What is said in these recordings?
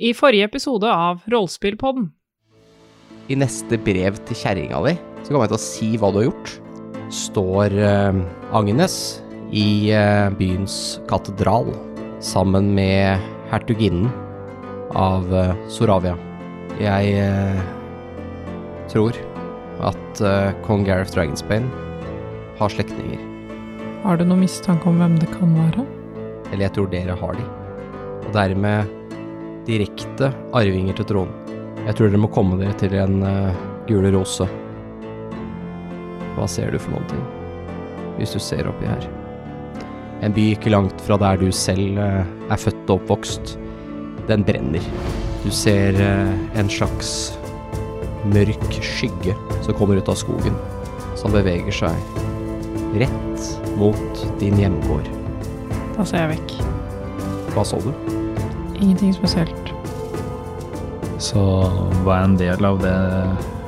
I forrige episode av Rollespillpodden. I neste brev til kjerringa di, så kommer jeg til å si hva du har gjort. Står eh, Agnes i eh, byens katedral sammen med hertuginnen av eh, Soravia. Jeg eh, tror at eh, kong Gareth Dragonsbane har slektninger. Har du noen mistanke om hvem det kan være? Eller jeg tror dere har de. Og dermed direkte arvinger til tronen. Jeg tror dere må komme dere til en uh, gule rose. Hva ser du for noen ting, hvis du ser oppi her? En by ikke langt fra der du selv uh, er født og oppvokst. Den brenner. Du ser uh, en slags mørk skygge som kommer ut av skogen, som beveger seg rett mot din hjemgård. Da ser jeg vekk. Hva så du? Ingenting spesielt. Så var jeg en del av det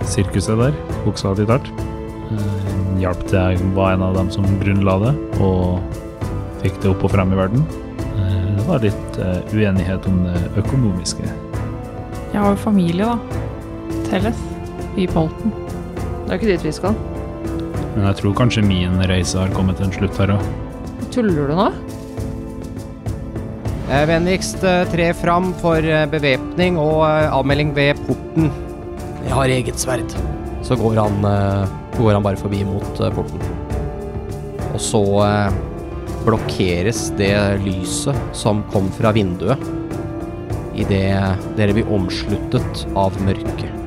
sirkuset der, bokstavelig talt. Eh, Hjalp til jeg var en av dem som grunnla det, og fikk det opp og frem i verden. Eh, Det var litt eh, uenighet om det økonomiske. Jeg har jo familie, da. Telles. I Polten. Det er ikke dit vi skal. Men jeg tror kanskje min reise har kommet til en slutt her òg. Tuller du nå? Eh, Vennligst eh, tre fram for eh, bevæpning og avmelding ved porten. Jeg har eget sverd. Så går han, går han bare forbi mot porten. Og så blokkeres det lyset som kom fra vinduet idet dere blir omsluttet av mørket.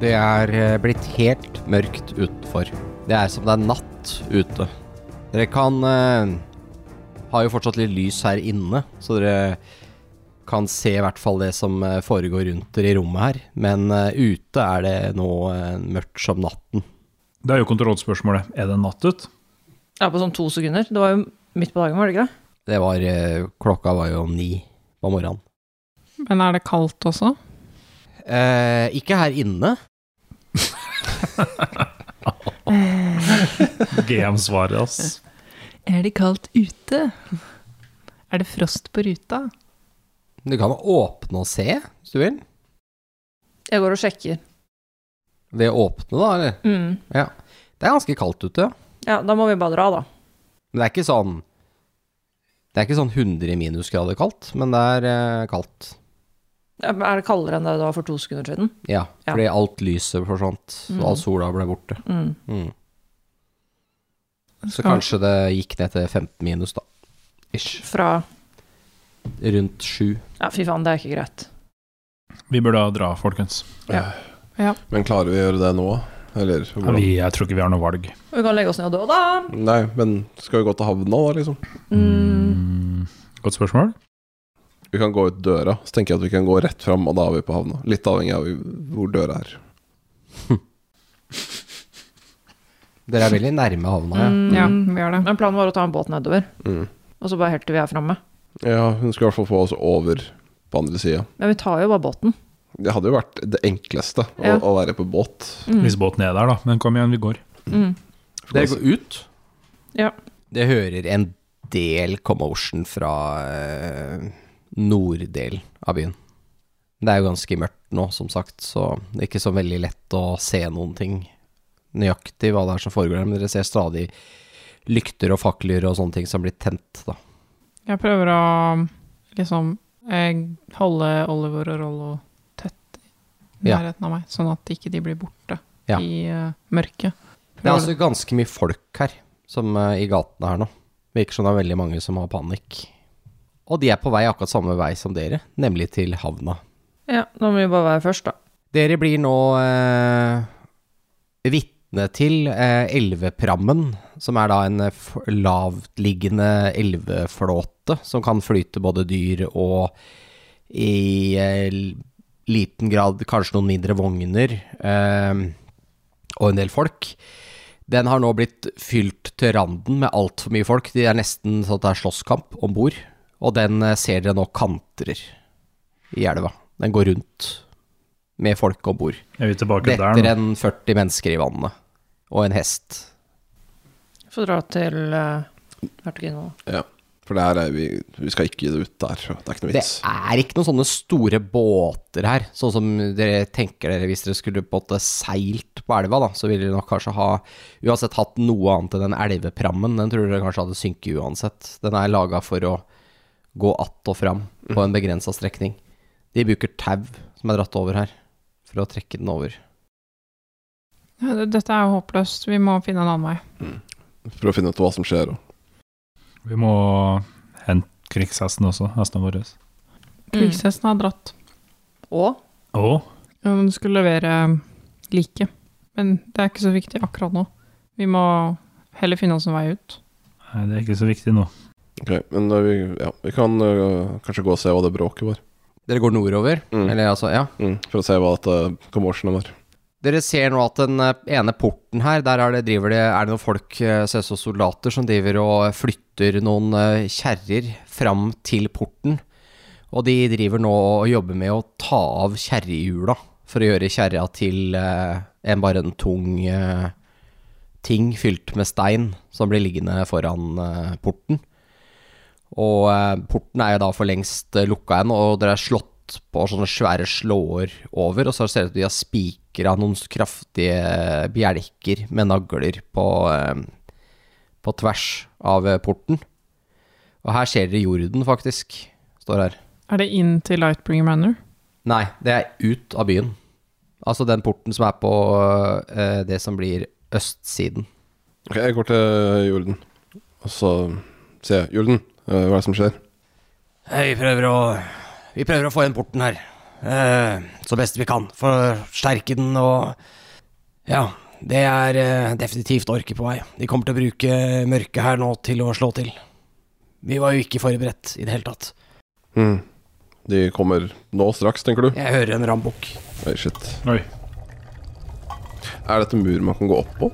Det er eh, blitt helt mørkt utenfor. Det er som det er natt ute. Dere kan eh, Har jo fortsatt litt lys her inne, så dere kan se i hvert fall det som eh, foregår rundt dere i rommet her. Men eh, ute er det nå eh, mørkt som natten. Det er jo kontrollspørsmålet. Er det natt ut? Ja, på sånn to sekunder. Det var jo midt på dagen, var det ikke det? Det var eh, Klokka var jo ni på morgenen. Men er det kaldt også? Eh, ikke her inne. GM-svaret, ass. Er det kaldt ute? Er det frost på ruta? Du kan åpne og se, hvis du vil. Jeg går og sjekker. Ved å åpne, da, eller? Mm. Ja. Det er ganske kaldt ute. Ja, da må vi bare dra, da. Men det er ikke sånn Det er ikke sånn 100 minusgrader kaldt, men det er eh, kaldt. Ja, Er det kaldere enn det det var for to sekunder siden? Ja, Ja. fordi alt lyset forsvant, Mm. og all sola ble borte. Mm. Mm. Så kanskje det gikk ned til 15 minus, da. Ish. Fra Rundt sju. Ja, fy faen, det er ikke greit. Vi burde dra, folkens. Ja. Men klarer vi å gjøre det nå? Eller Ja, vi, jeg tror ikke vi har noe valg. Vi kan legge oss ned og dø, da. Nei, men skal vi gå til havna da, liksom? Mm. Mm, Godt spørsmål. Vi kan gå ut døra, så tenker jeg at vi kan gå rett fram, og da er vi på havna. Litt avhengig av hvor døra er. Dere er veldig nærme havna, ja. Mm. Ja, vi er det. Men planen var å ta en båt nedover, Mm. og så bare helt til vi er framme. Ja, hun skal i hvert fall få oss over på andre sida. Men vi tar jo bare båten. Det hadde jo vært det enkleste, å, Ja. å være på båt. Mm. Hvis båten er der, da. Men kom igjen, vi går. Mm. Dere går ut. Ja. Det hører en del commotion fra eh, norddelen av byen. Det er jo ganske mørkt nå, som sagt, så det er ikke så veldig lett å se noen ting nøyaktig hva det er som foregår der, men dere ser stadig lykter og fakler og sånne ting som blir tent, da. Jeg prøver å liksom eh, holde Oliver og Rollo tett i nærheten av meg, sånn at ikke de blir borte Ja. i uh, mørket. Det er altså ganske mye folk her, som uh, i gatene her nå. Virker som det er veldig mange som har panikk. Og de er på vei akkurat samme vei som dere, nemlig til havna. Ja, da må vi bare være først, da. Dere blir nå eh, vitne til eh, elveprammen, som er da en eh, lavtliggende elveflåte som kan flyte både dyr og i eh, liten grad kanskje noen mindre vogner eh, og en del folk. Den har nå blitt fylt til randen med altfor mye folk. Det er nesten sånn at det er slåsskamp om bord. Og den eh, ser dere nå kantrer i elva. Den går rundt med folk om bord. Er vi tilbake der Detter enn 40 mennesker i vannet. Og en hest. Få dra til uh, hertuginnen nå. Ja. For det her er vi Vi skal ikke gi det ut der. Det er ikke noe vits. Det er ikke noen sånne store båter her, sånn som dere tenker dere hvis dere skulle på en seilt på elva, da, så ville dere nok kanskje ha uansett hatt noe annet enn den elveprammen. Den tror dere kanskje hadde synket uansett. Den er laga for å gå att og fram på en begrensa strekning. De bruker tau som er dratt over her, for å trekke den over. Dette er jo håpløst. Vi må finne en annen vei. Prøve å finne ut hva som skjer. Og. Vi må hente krigshesten også, hestene våre. Krigshesten har dratt. Og Og? Ja, skulle levere like. Men det er ikke så viktig akkurat nå. Vi må heller finne oss en vei ut. nei, det er ikke så viktig nå. Ok, men da vi, ja, vi kan uh, kanskje gå og se hva det bråket var. Dere går nordover, Mm. eller altså, ja. Mm, for å se hva dette commotionet var. Dere ser nå at den eh, ene porten her, der er det, driver det, er det noen folk, eh, ser som soldater, som driver og flytter noen eh, kjerrer fram til porten. Og de driver nå og jobber med å ta av kjerrehjula for å gjøre kjerra til eh, en bare en tung eh, ting fylt med stein som blir liggende foran eh, porten. Og eh, porten er jo da for lengst eh, lukka igjen, og dere er slått på sånne svære slåer over, og så ser det ut som de har spikra noen kraftige bjelker med nagler på, eh, på tvers av eh, porten. Og her ser dere jorden, faktisk. Står her. Er det inn til Lightbringer Manor? Nei, det er ut av byen. Altså den porten som er på eh, det som blir østsiden. Ok, jeg går til Jorden, og så sier jeg Jorden, uh, hva er det som skjer? Vi prøver å Vi prøver å få igjen porten her. eh, så best vi kan. Forsterke den og Ja, det er eh, definitivt orker på vei. De kommer til å bruke mørket her nå til å slå til. Vi var jo ikke forberedt i det hele tatt. Mm. De kommer nå straks, tenker du? Jeg hører en rambukk. Oi, shit. Oi. Er dette en mur man kan gå opp på?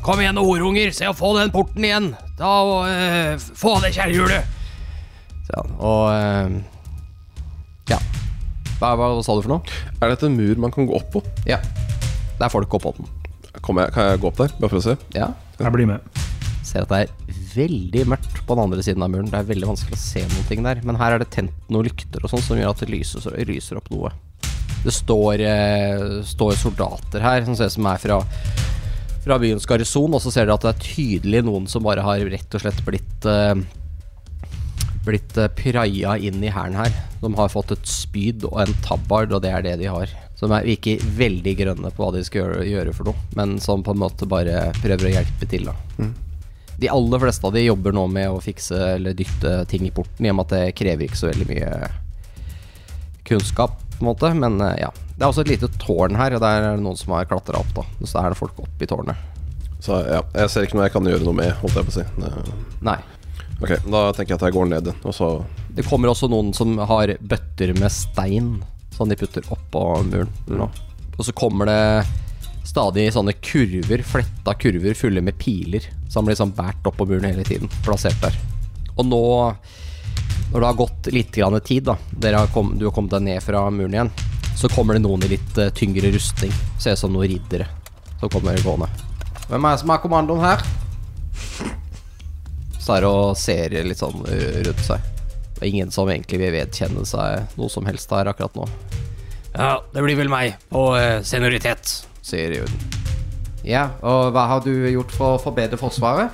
Kom igjen, horunger, se å få den porten igjen! Ta og eh, få av det kjerrehjulet! Ja, og uh, Ja. Hva, hva sa du for noe? Er dette en mur man kan gå opp på? Ja. Det er folk oppå den. Kan jeg gå opp der, bare for å se? Ja. Jeg blir med. Ser at det er veldig mørkt på den andre siden av muren. Det er veldig vanskelig å se noen ting der. Men her er det tent noen lykter og sånn som gjør at det lyser, lyser opp noe. Det står, eh, står soldater her som ser ut som er fra, fra byens garnison, og så ser dere at det er tydelig noen som bare har rett og slett blitt uh, blitt uh, praia inn i hæren her. De har fått et spyd og en tabard, og det er det de har. Som er, virker veldig grønne på hva de skal gjøre, gjøre for noe, men som på en måte bare prøver å hjelpe til. da De aller fleste av de jobber nå med å fikse eller dytte ting i porten, i og med at det krever ikke så veldig mye kunnskap, på en måte. Men eh, ja. Det er også et lite tårn her, og der er det noen som har klatra opp, da. Så er det folk oppi i tårnet. Så ja, jeg ser ikke noe jeg kan gjøre noe med, holdt jeg på å si. Det- Nei. Ok, da tenker jeg at jeg går ned og så Det kommer også noen som har bøtter med stein som de putter oppå muren nå. Og så kommer det stadig sånne kurver, fletta kurver fulle med piler, som blir sånn båret på muren hele tiden, plassert der. Og nå, når det har gått litt grann tid, da, dere har kom, du har kommet deg ned fra muren igjen, så kommer det noen i litt eh, tyngre rustning. Ser ut som noen riddere som kommer gående. Hvem er det som har kommandoen her? Står og ser litt sånn rundt seg. Det er ingen som egentlig vil vedkjenne seg noe som helst her akkurat nå. Ja, det blir vel meg og uh, senioritet, sier Juden. Ja, og hva har du gjort for å forbedre Forsvaret?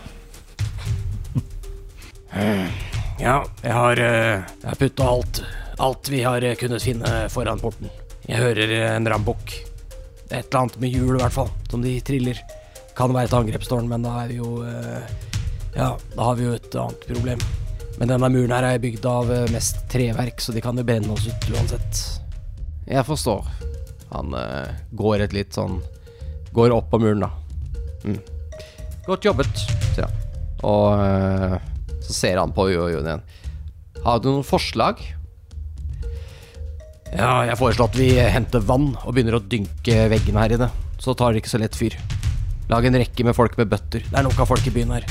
ja, jeg har, jeg har putta alt, alt vi har kunnet finne foran porten. Jeg hører eh, en rambukk. Et eller annet med hjul i hvert fall, som de triller. Kan være et angrepstårn, men da er vi jo eh, Ja, da har vi jo et annet problem. Men denne muren her er bygd av eh, mest treverk, så de kan jo brenne oss ut uansett. Jeg forstår. Han uh, går et litt sånn Går opp på muren, da. Mm. Godt jobbet, sier han. Og uh, så ser han på Jojon igjen. Har du noen forslag? Ja, jeg foreslår at vi henter vann og begynner å dynke veggene her inne. Så tar det ikke så lett fyr. Lag en rekke med folk med bøtter. Det er nok av folk i byen her.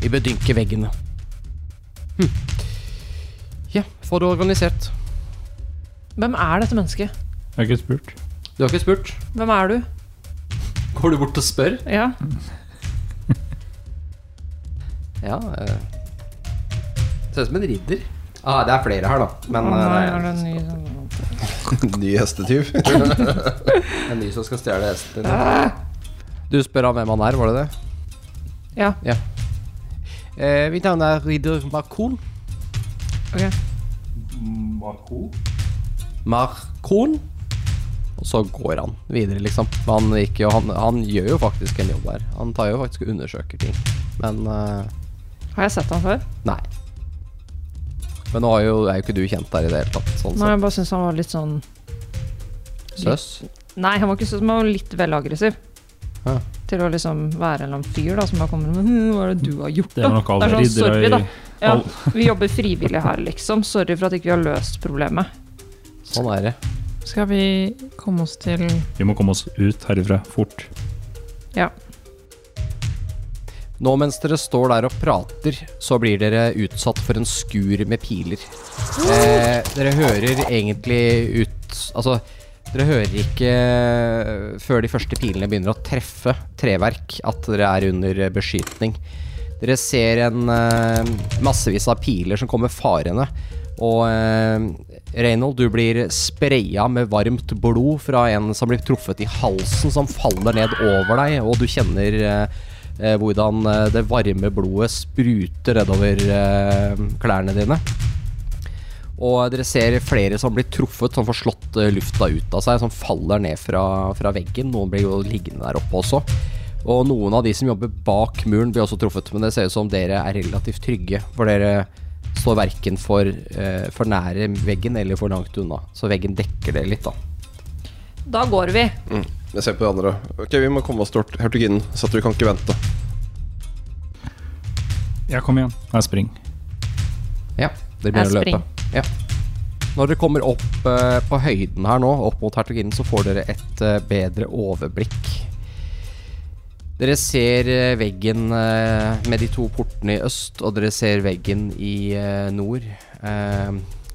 Vi bør dynke veggene. Hm. Ja, få det organisert. Hvem er dette mennesket? Jeg har ikke spurt. Du har ikke spurt? Hvem er du? Går du bort og spør? Ja. Ja. Eh. Ser ut som en ridder. Ah, det er flere her, da. Men Å eh, nei, det er det en ny sånn Ny hestetyv. en ny som skal stjele hesten din. Du spør han hvem han er, var det det? Ja. Eh, mitt navn er ridder Markon. Ok. Markon. Og så går han videre, liksom. Han, gikk jo, han, han gjør jo faktisk en jobb her. Han tar jo faktisk og undersøker ting. Men uh, Har jeg sett han før? nei. Men nå er jo, er jo ikke du kjent der i det hele tatt. Sånn Nei, jeg bare syns han var litt sånn Søs. Nei, han var ikke sånn, han var litt vel aggressiv. Ja. Til å liksom være en eller annen fyr da som bare kommer med «Hm, Hva er det du har gjort, Det da? er nok alle Det er sånn, sorry, da. Ja, vi jobber frivillig her, liksom. Sorry for at ikke vi har løst problemet. Sånn er det. Skal vi komme oss til Vi må komme oss ut herifra fort. Nå mens dere står der og prater, så blir dere utsatt for en skur med piler. Eh, dere hører egentlig ut Altså, dere hører ikke før de første pilene begynner å treffe treverk, at dere er under beskytning. Dere ser en eh, massevis av piler som kommer farende. Og eh, Reynold, du blir spraya med varmt blod fra en som blir truffet i halsen, som faller ned over deg, og du kjenner eh, eh, hvordan eh, det varme blodet spruter nedover eh, klærne dine. Og dere ser flere som blir truffet, som får slått eh, lufta ut av seg, som faller ned fra, fra veggen. Noen blir jo liggende der oppe også. Og noen av de som jobber bak muren, blir også truffet, men det ser ut som dere er relativt trygge. For dere står verken for, eh, for nære veggen eller for langt unna. Så veggen dekker det litt, da. Da går vi. Mm. Jeg ser på de andre. Ok, vi må komme oss til hertuginnen, så at vi kan ikke vente. Ja, kom igjen. Jeg springer. Ja, dere begynner å løpe. Ja. Når dere kommer opp eh, på høyden her nå, opp mot hertuginnen, så får dere et eh, bedre overblikk. Dere ser eh, veggen eh, med de to portene i øst, og dere ser veggen i eh, nord. Eh,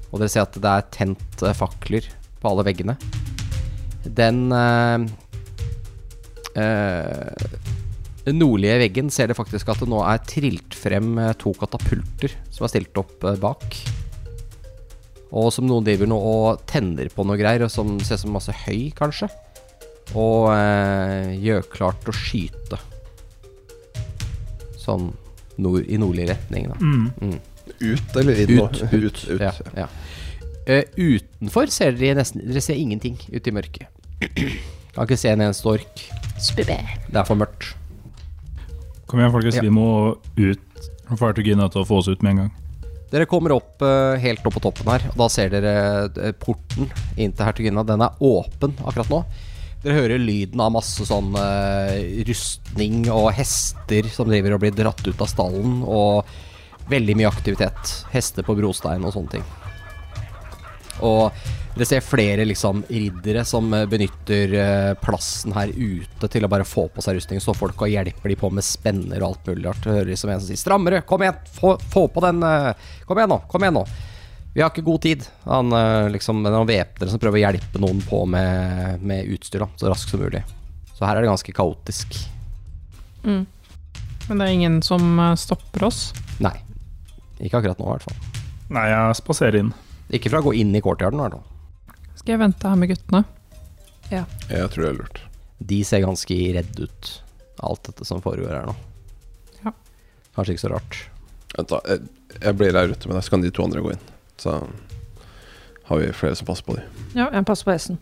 og dere ser at det er tent fakler på alle veggene. Den eh, eh, den nordlige veggen ser det faktisk at det nå er trilt frem eh, to katapulter som er stilt opp bak. Og som noen driver nå og tenner på noe greier, og som ser ut som masse høy, kanskje. Og eh, gjør klart å skyte. Sånn nord, i nordlig retning, da. Mm. Ut eller inn? Ut. Ut, ut, ut. Ja, ja. Uh, utenfor ser dere nesten Dere ser ingenting ute i mørket. Kan ikke se en eneste ork. Spibbe. Det er for mørkt. Kom igjen, folkens. Ja. Vi må ut. Få Artugina til å få oss ut med en gang. Dere kommer opp eh, helt opp på toppen her, og da ser dere eh, porten inn til hertuginna. Den er åpen akkurat nå. Dere hører lyden av masse sånn eh, rustning og hester som driver og blir dratt ut av stallen, og veldig mye aktivitet. Hester på brostein og sånne ting. Og dere ser flere liksom riddere som eh, benytter eh, plassen her ute til å bare få på seg rustning. Så folk og hjelper de på med spenner og alt mulig rart. Hører liksom en som sier 'strammere, kom igjen, få, få på den eh, Kom igjen nå, kom igjen nå'. Vi har ikke god tid. Han liksom det er noen væpnere som prøver å hjelpe noen på med, med utstyr da, så raskt som mulig. Så her er det ganske kaotisk. Mm. Men det er ingen som stopper oss. Nei. Ikke akkurat nå, i hvert fall. Nei, jeg spaserer inn. Ikke fra å gå inn i courtyarden, i hvert fall. Skal jeg vente her med guttene? Ja. Jeg tror det er lurt. De ser ganske redde ut, alt dette som foregår her nå. Ja. Kanskje ikke så rart. Vent da, jeg, jeg blir der ute, men så kan de to andre gå inn. Så har vi flere som passer på dem. Ja, jeg passer på hesten.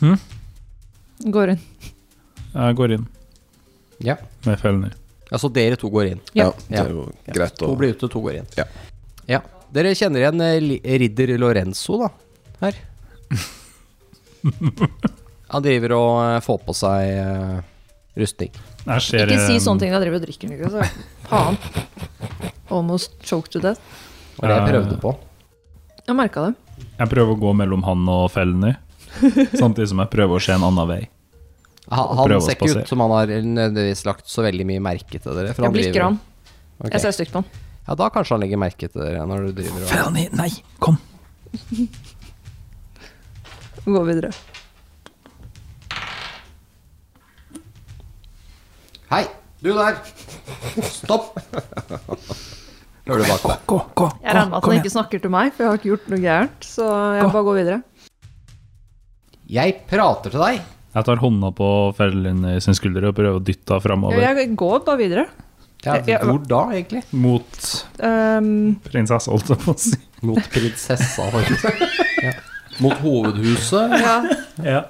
Hm? Går inn. Jeg går inn Ja. med fellen i. Ja, så dere to går inn. Ja. Ja, det er jo greit å To blir ute, to går inn. Ja. Ja. Dere kjenner igjen eh, ridder Lorenzo, da, her. Han driver og eh, får på seg uh, rustning. Jeg ser Ikke si eh, sånne ting når jeg driver og drikker, Niklas. Faen. Almost choked to death. Det var det jeg prøvde på. Jeg merka det. Jeg prøver å gå mellom han og Felny, samtidig som jeg prøver å se en annen vei. Han, han ser ikke ut som han har nødvendigvis lagt så veldig mye merke til dere. for Jeg blikker han. Okay. Jeg ser stygt på han. Ja, da kanskje han legger merke til dere når du driver og Felny, nei, kom! Gå videre. Hei, du der! Stopp! Hører du bak deg? Gå, gå, Jeg regner med at han ikke snakker til meg, for jeg har ikke gjort noe gærent. Så jeg Gå. bare går videre. Jeg prater til deg. Jeg tar hånda på Felny sin skulder og prøver å dytte henne framover Jeg går bare videre. Ja, Jeg- hvor da, egentlig? mot Um, prinsessa, holdt jeg på å si. Mot prinsessa, faktisk. Ja. Mot hovedhuset. ja. Ja.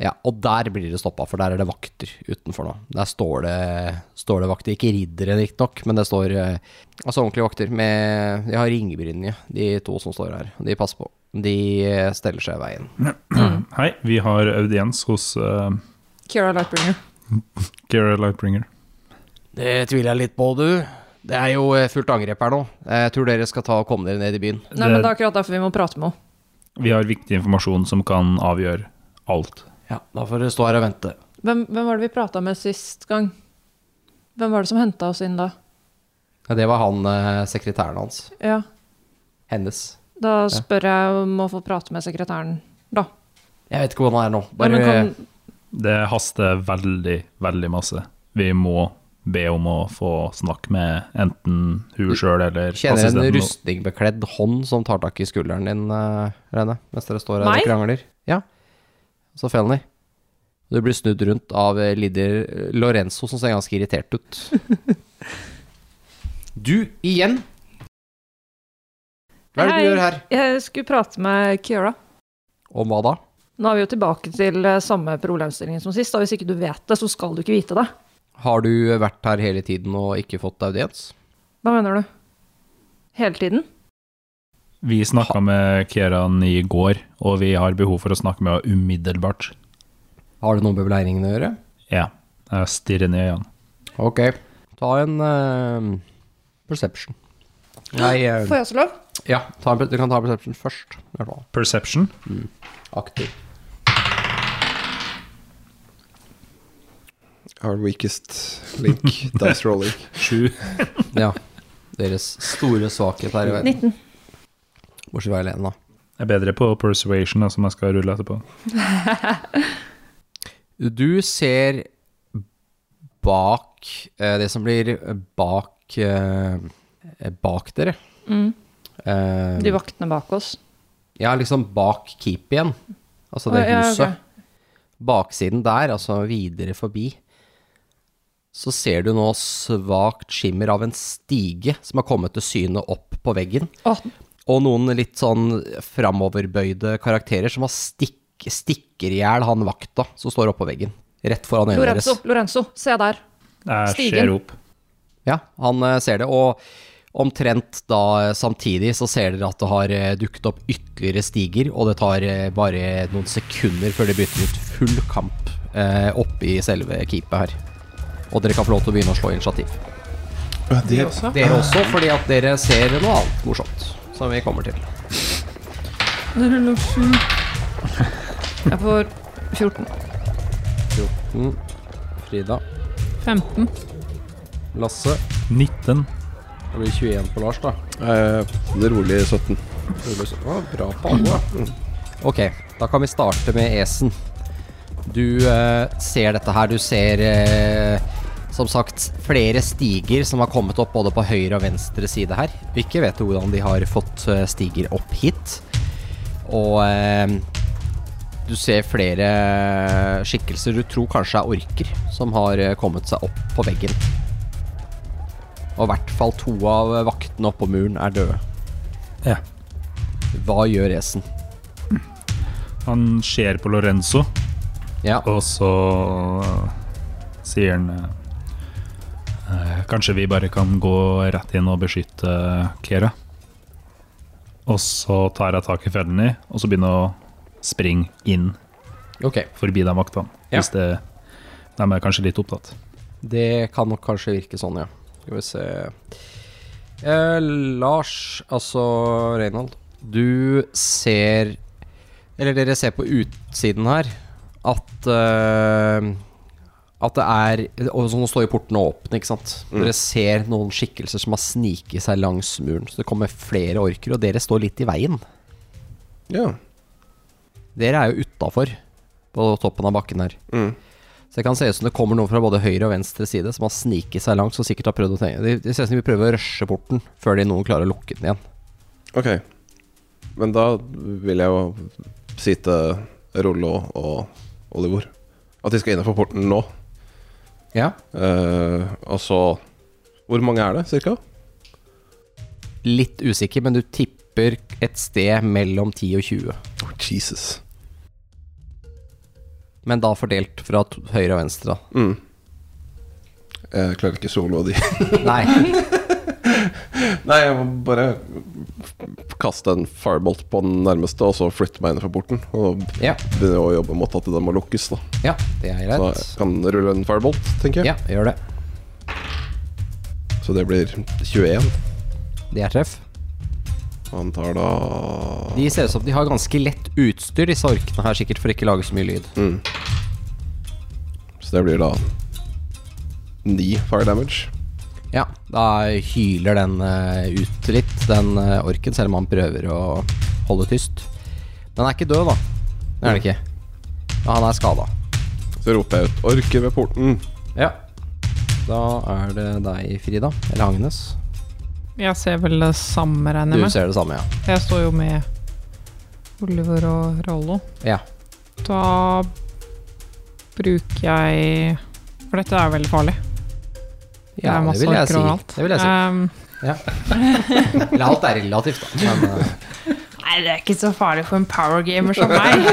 Ja, og der blir det stoppa, for der er det vakter utenfor nå. Der står det, står det vakter, ikke riddere riktignok, men det står eh, altså ordentlige vakter med De har ringbrynje, de to som står her. De passer på. De eh, steller seg i veien. Hei, vi har audiens hos uh, Kira Lightbringer. Kira Lightbringer. Det tviler jeg litt på, du. Det er jo fullt angrep her nå. Jeg tror dere skal ta og komme dere ned i byen. Nei, men det er akkurat derfor vi må prate med henne. Vi har viktig informasjon som kan avgjøre alt. Ja, Da får dere stå her og vente. Hvem, hvem var det vi prata med sist gang? Hvem var det som henta oss inn da? Ja, det var han eh, sekretæren hans. Ja, Hennes. Da spør jeg om å få prate med sekretæren, da. Jeg vet ikke hvor han er nå. Bare men kan, Det haster veldig, veldig masse. Vi må be om å få snakke med enten hun sjøl eller kjenner en rustningbekledd hånd som tar tak i skulderen din, uh, Rene, mens dere står her og krangler. Ja. Så Felny. Du blir snudd rundt av eh, Lider Lorenzo, som ser ganske irritert ut. du, igjen! Hva er det du gjør her? jeg skulle prate med Kira. Om hva da? Nå er vi jo tilbake til eh, samme problemstilling som sist. og Hvis ikke du vet det, så skal du ikke vite det. Har du vært her hele tiden og ikke fått audiens? Hva mener du? Hele tiden? Vi snakka med Kieran i går, og vi har behov for å snakke med henne umiddelbart. Har det noe med beleiringen å gjøre? Ja. Jeg stirrer ned i øynene. Ok. Ta en uh, perception. Nei, uh, Får jeg også lov? ja, ta en, du kan ta perception først. Perception? Mm. Perception. Aktiv. Our weakest link, dice rolling. Sju. Ja. Deres store svakhet her i verden. 19. Bortsett fra Helene, da. Jeg er bedre på persuasion, da, som jeg skal rulle etterpå. Du ser bak eh, Det som blir bak eh, Bak dere. Mm. Eh, De vaktene bak oss. Ja, liksom bak keep igjen. Altså det oh, ja, huset. Okay. Baksiden der, altså videre forbi, så ser du nå svakt skimmer av en stige som har kommet til syne opp på veggen. Oh. Og noen litt sånn framoverbøyde karakterer som har stikk, stikker i hjel han vakta som står oppå veggen. Rett foran øynene Lorenzo, deres. Lorenzo, se der. Jeg Stigen. Ja, han eh, ser det. Og omtrent da eh, samtidig så ser dere at det har eh, dukket opp ytterligere stiger, og det tar bare noen sekunder før det bytter ut full kamp eh, oppe i selve keepet her. Og dere kan få lov til å begynne å slå initiativ. Ja, det, også. Dere også, fordi at dere ser noe annet morsomt. Som vi kommer til. Jeg får 14. 14. Frida. 15. Lasse. 19. Det blir 21 på Lars, da. eh, det rolig 17. Å, bra på alle. Mm. Ok, da kan vi starte med Esen. Du eh, ser dette her. Du ser eh, som sagt flere stiger som har kommet opp både på høyre og venstre side her. Ikke vet hvordan de har fått eh, stiger opp hit. Og eh, du ser flere skikkelser du tror kanskje er orker, som har eh, kommet seg opp på veggen. Og i hvert fall to av vaktene oppå muren er døde. Ja. Hva gjør Esen? Han ser på Lorenzo, Ja, og så eh, sier han Kanskje vi bare kan gå rett inn og beskytte Kera. Og så tar jeg tak i Felny, og så begynner jeg å springe inn Okay. forbi de vaktene. Ja. Hvis det, de er kanskje litt opptatt. det kan nok kanskje virke sånn, ja. Skal vi se eh, Lars, altså Reinhold, du ser Eller dere ser på utsiden her at eh, At det er Og nå står jo portene åpne, ikke sant. Mm. Dere ser noen skikkelser som har sniket seg langs muren. Så det kommer flere orker, og dere står litt i veien. Ja. Dere er jo utafor på toppen av bakken her. Mm. Så det kan se ut som det kommer noen fra både høyre og venstre side som har sniket seg langt, som sikkert har prøvd å tenke Det de ser ut som de prøver å rushe porten før de noen klarer å lukke den igjen. Ok. Men da vil jeg jo si til Rollo og Olivor at de skal innenfor porten nå. Ja. Uh, og så Hvor mange er det, cirka? Litt usikker, men du tipper et sted mellom 10 og 20. Oh, Jesus. Men da fordelt fra høyre og venstre, da. Mm. Jeg klarer ikke solo de. Nei. Nei, jeg må bare kaste en firebolt på den nærmeste, og så flytte meg innenfor porten. Og Ja, begynne å jobbe mot at den må lukkes, da. ja det er Så jeg kan rulle en firebolt, tenker jeg. Ja, gjør det. Så det blir 21. Det er treff. Han tar da De ser ut som de har ganske lett utstyr, disse orkene her, sikkert for ikke å lage så mye lyd. mm. Så det blir da 9 fire damage. Ja, da hyler den eh, ut litt, den eh, orken, selv om han prøver å holde tyst. Den er ikke død, da. Det er det ikke. Men han er skada. Så roper jeg ut 'orker ved porten'. Ja. Da er det deg, Frida. Eller Agnes. Jeg ser vel det samme, regner Du jeg med. ser det samme, ja. Jeg står jo med Oliver og Rollo. Ja. Da bruker jeg For dette er veldig farlig. Ja det det vil jeg si. Det vil jeg si. Um, Eller alt er relativt, da. Men uh, nei, det er ikke så farlig for en power gamer som meg.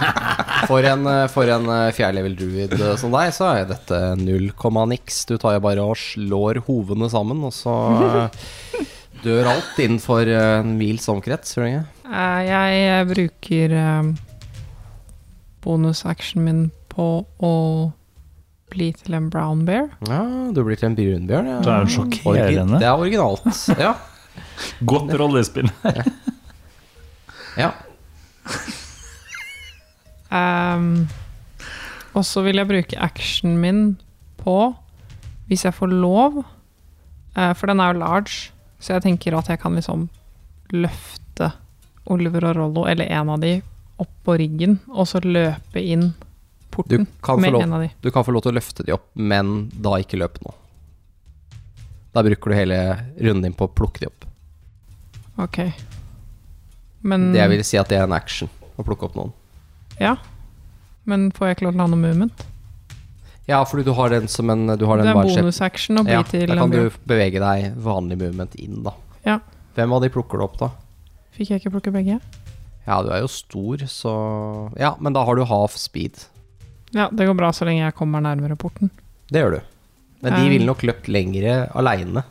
for en, eh, for en eh, fjerdelevel druid eh, som deg, så er dette null komma niks. Du tar jo bare og slår hovene sammen, og så dør alt innenfor en mils omkrets, gjør jeg. Jeg bruker bonusaksjonen bonusactionen min på å bli til en brown bear. Ja, du blir til en brunbjørn, ja. Det er jo sjokkerende. Det er originalt. Ja. Godt rollespill. ja. Um, og så vil jeg bruke actionen min på, hvis jeg får lov, uh, for den er jo large, så jeg tenker at jeg kan liksom løfte Oliver og Rollo, eller en av de, opp på ryggen, og så løpe inn porten med lov, en av de. du kan få lov til å løfte de opp, men da ikke løp nå. Da bruker du hele runden din på å plukke de opp. Ok. Men, Det vil si at det er en action å plukke opp noen. ja. Men får jeg ikke lov til å ha noe movement? Ja, fordi du har den som en Du har Det er en bonusaction å bli Ja, til da kan du bevege deg vanlig movement inn, da. Ja. Hvem av de plukker du opp, da? Fikk jeg ikke plukke begge? Ja, du er jo stor, så Ja, men da har du half speed. Ja, det går bra så lenge jeg kommer nærmere porten. Det gjør du. Men de Um, ville nok løpt lengre aleine.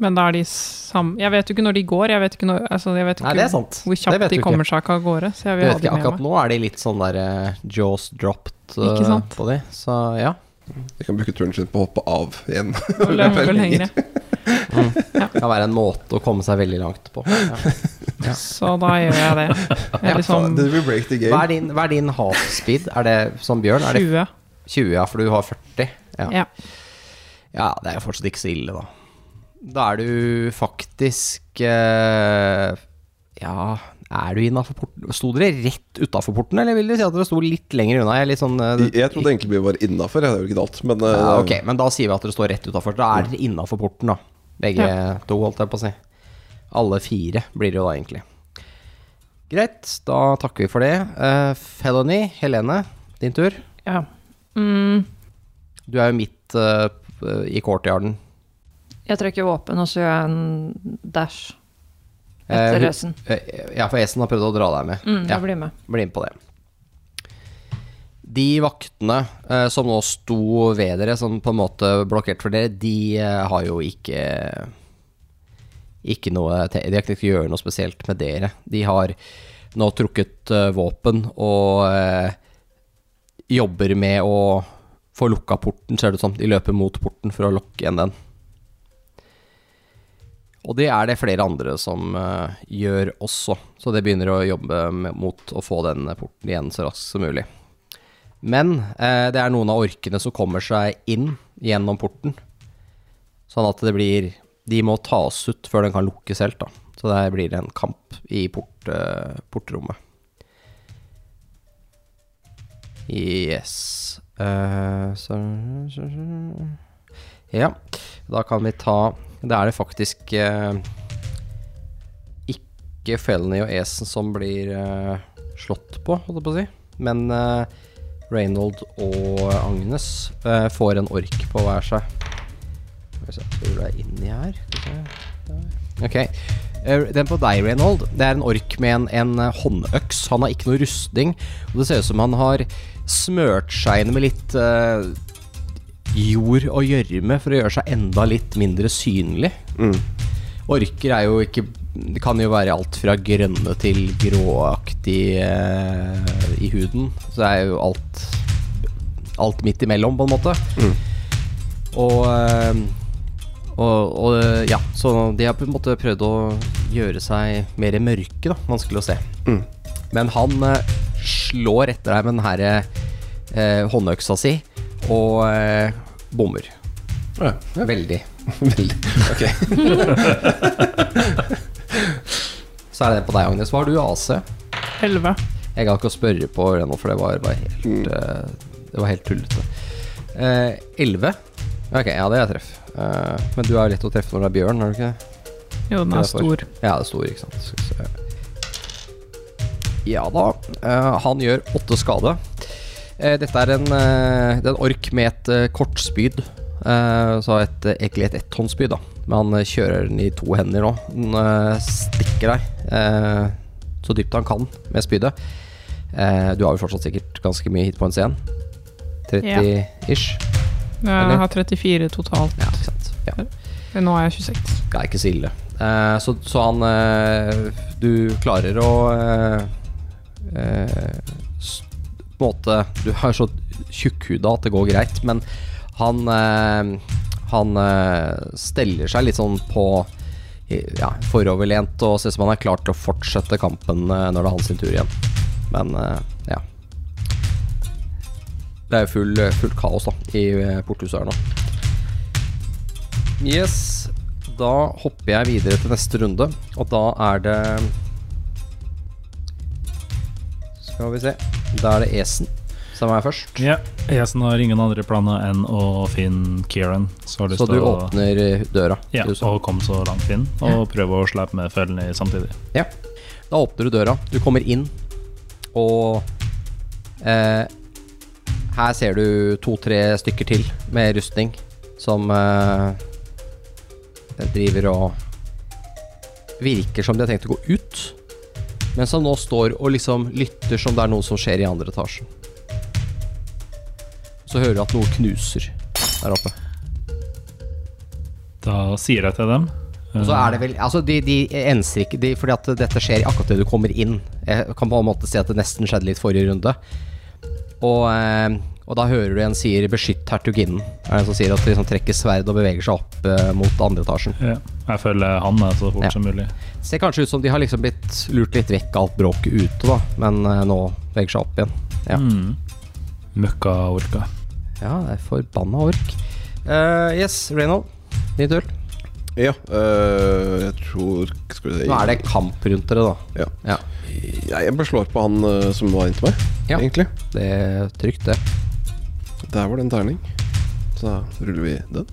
Men da er de sam... Jeg vet jo ikke når de går, jeg vet ikke, når, altså, jeg vet ikke Nei, det er sant. hvor Det kjapt vet de kommer seg av gårde. Så jeg Jeg vil ha vet ikke, med akkurat meg. nå er de litt sånn der uh, jaws dropped uh, på de, så ja. Jeg kan bruke turen sin på å hoppe av igjen. Og løpe lengre. Det kan være en måte å komme seg veldig langt på. Ja. Ja. Så da gjør jeg det. Jeg liksom Hva er din, hva er din half speed? Er det som Bjørn? Er det 20. 20, ja, for du har 40? Ja. Ja. ja, det er jo fortsatt ikke så ille, da. Da er du faktisk uh, Ja, er du innafor porten? Sto dere rett utafor porten, eller vil dere si at dere sto litt lenger unna? Jeg, litt sånn, uh, Jeg, trodde egentlig vi var innafor, det er jo ikke alt. Men uh, ja, ok, men da sier vi at dere står rett utafor. Da er dere innafor porten, da. Begge to, holdt jeg på å si. Alle fire blir det jo da, egentlig. Greit, da takker vi for det. Uh, Felony, Helene, din tur. Ja. Mm, Du er jo midt uh, i courtyarden. jeg trekker våpen, og så gjør jeg en dash Eh, etter uh. Eh, Ja, for Esen har prøvd å dra deg med. Mm, ja, jeg blir med. bli med på det. De vaktene eh, som nå sto ved dere, som på en måte blokkerte for dere, de eh, har jo ikke Ikke noe De har ikke gjøre noe spesielt med dere. De har nå trukket eh, våpen og eh, jobber med å få lukka porten, ser det ut som. De løper mot porten for å lukke igjen den. Og det er det flere andre som eh, gjør også, så det begynner å jobbe med, mot å få den porten igjen så raskt som mulig. Men eh, det er noen av orkene som kommer seg inn gjennom porten, sånn at det blir De må tas ut før den kan lukkes helt, da. Så det blir en kamp i port, eh, portrommet. Yes Eh, så. Ja, da kan vi ta Da er det faktisk eh, ikke Felny og Esen som blir eh, slått på, holdt jeg på å si. Men eh, Reynold og Agnes eh, får en ork på hver seg. Skal vi se, inni her? Ok. Eh, Den på deg, Reynold, det er en ork med en, en eh, håndøks. Han har ikke noe rustning, og det ser ut som han har smørt seg inn med litt eh, jord og gjørme for å gjøre seg enda litt mindre synlig. Mm. Orker er jo ikke Det kan jo være alt fra grønne til gråaktig eh, i huden. Så det er jo alt Alt midt imellom, på en måte. Mm. Og, eh, og, og ja, så de har på en måte prøvd å gjøre seg mer mørke, da. Vanskelig å se. Mm. Men han eh, slår etter deg med den her eh, håndøksa si og eh, bommer. Ja, ja. Veldig. Veldig. Ok. Så er det på deg, Agnes. Hva har du AC? 11. Jeg gadd ikke å spørre på det nå, for det var bare helt Mm. eh, Det var helt tullete. Uh, 11? Ok, ja, det er treff. Uh, men du er lett å treffe når det er bjørn, er du ikke det? Jo, den er stor. Ja, det er stor, ikke sant. Skal vi se. Ja da. Uh, han gjør åtte skade. Uh, dette er en, uh, det er en ork med et kort kortspyd. Eh, så et, eh, egentlig et etthåndsspyd, da. Men han eh, kjører den i to hender nå. Den eh, stikker deg eh, så dypt han kan med spydet. Eh, du har jo fortsatt sikkert ganske mye hit på en scene. 30 ish. Ja. Jeg har 34 totalt. Ja, ikke sant. Ja. Nå er jeg 26. Det er ikke så ille. Eh, så, så han Du klarer å På en måte Du er så tjukkhuda at det går greit, men han Han eh, steller seg litt sånn på ja, foroverlent og ser ut som han er klar til å fortsette kampen eh, når det er hans tur igjen. Men eh, ja. Det er jo full, fullt kaos da i porthuset her nå. Yes, da hopper jeg videre til neste runde, og da er det Skal vi se. Da er det Esen som er først. Ja, Esen har ingen andre planer enn å finne Kieran. Så, Så du å- åpner eh, døra. Ja, og kom så langt inn, og prøve å slippe med følgene samtidig. Ja. Da åpner du døra. Du kommer inn, og eh, her ser du to-tre stykker til med rustning som eh, driver og Virker som de har tenkt å gå ut, men som nå står og liksom lytter som det er noe som skjer i andre etasjen. Så hører du at noe knuser der oppe. Da sier jeg til dem Og så er det vel Altså, de, de enser ikke de, Fordi at dette skjer akkurat idet du kommer inn. Jeg kan på en måte si at det nesten skjedde litt forrige runde. Og, eh, og da hører du en sier 'beskytt hertuginnen'. Er det en som sier at de liksom trekker sverd og beveger seg opp eh, mot andre etasjen. ja, Jeg følger han med så fort Ja. som mulig. Ser kanskje ut som de har liksom blitt lurt litt vekk av alt bråket ute, da. Men eh, nå beveger seg opp igjen. Ja. Mm. Møkka-orka. Ja, det er forbanna ork. Uh, yes, Reynold. Din øl. Ja, øh, jeg tror Skal vi se Nå er det kamp rundt dere, da. Ja. Ja. Jeg, beslår på han øh, som var inntil meg, Ja. egentlig. Det er trygt, det. Der var det en terning. Så da ruller vi den.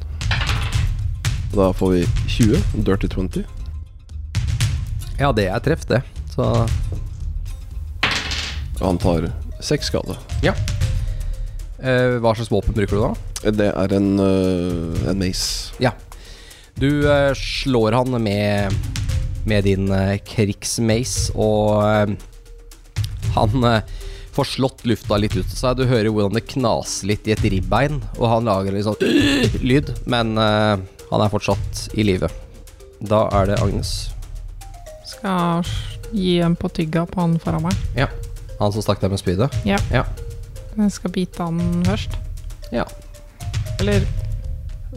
Og da får vi 20. Dirty 20. Ja, det er treff, det. Så han tar seks skade. Ja. Eh, hva slags våpen bruker du da? Det er en, uh, en mace. Ja. Du uh, slår han med, med din uh, krigsmace, og han får slått lufta litt ut av seg. Du hører hvordan det knaser litt i et ribbein, og han lager litt sånn lyd, men han er fortsatt i live. Da er det Agnes. Skal gi en på tygga på han foran meg. Ja. Han som stakk deg med spydet. Jeg skal bite han først. Ja. Eller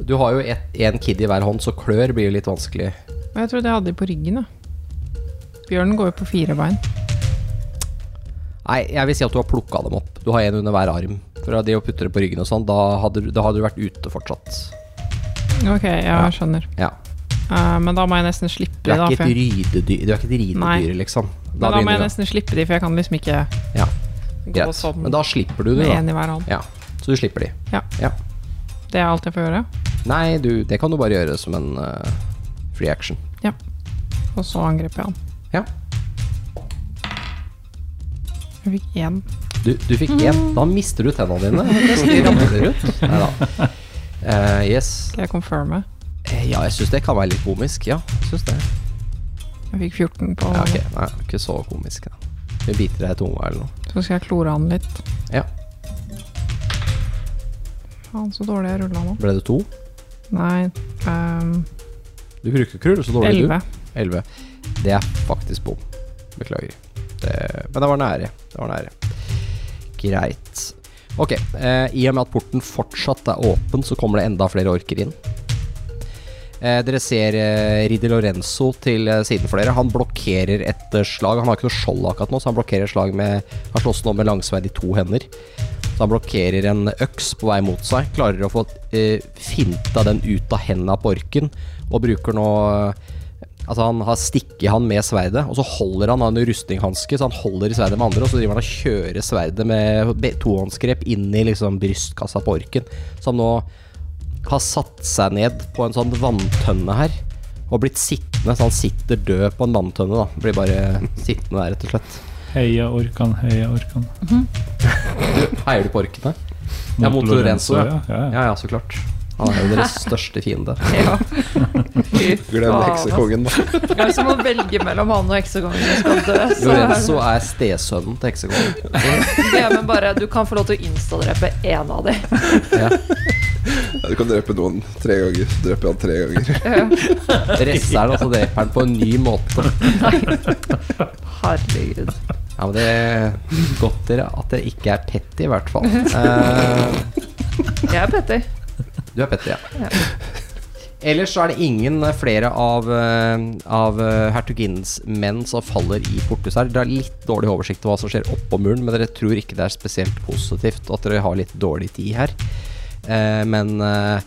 Du har jo én kid i hver hånd, så klør blir jo litt vanskelig. Men jeg trodde jeg hadde de på ryggen, jeg. Bjørnen går jo på fire bein. Nei, jeg vil si at du har plukka dem opp. Du har en under hver arm. For det å putte det på ryggen og sånn, da hadde, du- da hadde du vært ute fortsatt. Ok, jeg Ja. skjønner. Ja. Uh, men da må jeg nesten slippe de, da. du er ikke et ridedyr liksom. men da må jeg nesten slippe de, for jeg kan liksom ikke Ja. Sånn Men da slipper du det, da. én i hver hånd. Ja. Så du slipper de. Det er alt jeg får gjøre. Nei, du, det kan du bare gjøre som en uh, free action. Og så angriper jeg han. Ja. Jeg fikk én. Du, du fikk én. Da mister du tennene dine. Det ramler ut. Neida. Uh, yes. Skal jeg confirme? Eh, Ja, jeg syns det kan være litt komisk. Ja, jeg syns det. Jeg fikk 14 på Ja, okay. Nei, ikke så komisk. Da. Vi biter deg i tunga eller noe. Så skal jeg klore han litt. Ja. Faen, så dårlig jeg rulla nå. Ble det to? Nei um, Du bruker krull, så dårlig du. 11. 11. Det er faktisk bom. Beklager. Det, men det var nære. Det var nære. Greit. Ok, eh, i og med at porten fortsatt er åpen, så kommer det enda flere orker inn. Eh, dere ser eh, Ridi Lorenzo til eh, siden for dere. Han blokkerer et eh, slag. Han har ikke noe skjold akkurat nå, så han blokkerer et slag med Han slåss nå med langsverd i to hender. Så han blokkerer en øks på vei mot seg. Klarer å få eh, finta den ut av hendene på orken, og bruker nå eh, Altså Han har stikket han med sverdet, og så holder han han en rustninghanske, så han holder i sverdet med andre, og så driver han og kjører sverdet med be- tohåndsgrep inn i liksom brystkassa på orken. Så han nå har satt seg ned på en sånn vanntønne her, og blitt sittende, så han sitter død på en vanntønne, da. Blir bare sittende der, rett og slett. Heia Orkan, heia Orkan. Heier du på orkene? Ja, mot Lorenzo, ja. ja. ja. Ja, ja, så klart. Han er jo deres største fiende. Ja. Glem heksekongen, da. Det er som å velge mellom han og heksekongen som skal dø. Så Lorenzo er stesønnen til heksekongen. det men bare Du kan få lov til å instadrepe én av dem. Ja. Ja, du kan drepe noen tre ganger. Drepe han tre ganger. Ja. Resten er altså dreper han på en ny måte. Herregud. Ja, men det er godt dere at dere ikke er petty, i hvert fall. Uh, Jeg er Petter. Du er Petter, ja. Ja. Ellers er det ingen flere av, eh, av eh, hertuginnens menn som faller i Portus her. Dere har litt dårlig oversikt over hva som skjer oppå muren, men dere tror ikke det er spesielt positivt at dere har litt dårlig tid her. Eh, men eh,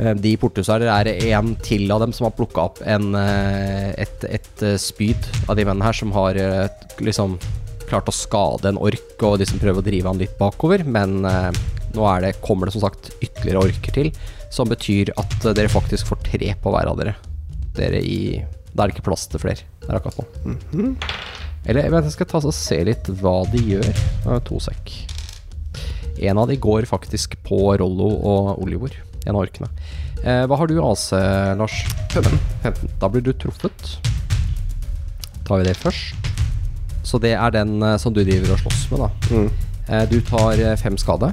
eh, de i Portus her er en til av dem som har plukka opp en, et, et spyd av de mennene her, som har liksom klart å skade en ork, og de som prøver å drive han litt bakover. Men eh, nå er det, kommer det som sagt ytterligere orker til, som betyr at eh, dere faktisk får tre på hver av dere. Dere i Da er det ikke plass til flere der akkurat nå. Eller vent, jeg skal ta og se litt hva de gjør. Det er to sekk. En av de går faktisk på Rollo og Olivor. En av orkene. Eh, hva har du AC, Lars? 15. 15. Da blir du truffet. Tar vi det først. Så det er den eh, som du driver og slåss med, da. Mm. Eh, du tar eh, fem skade.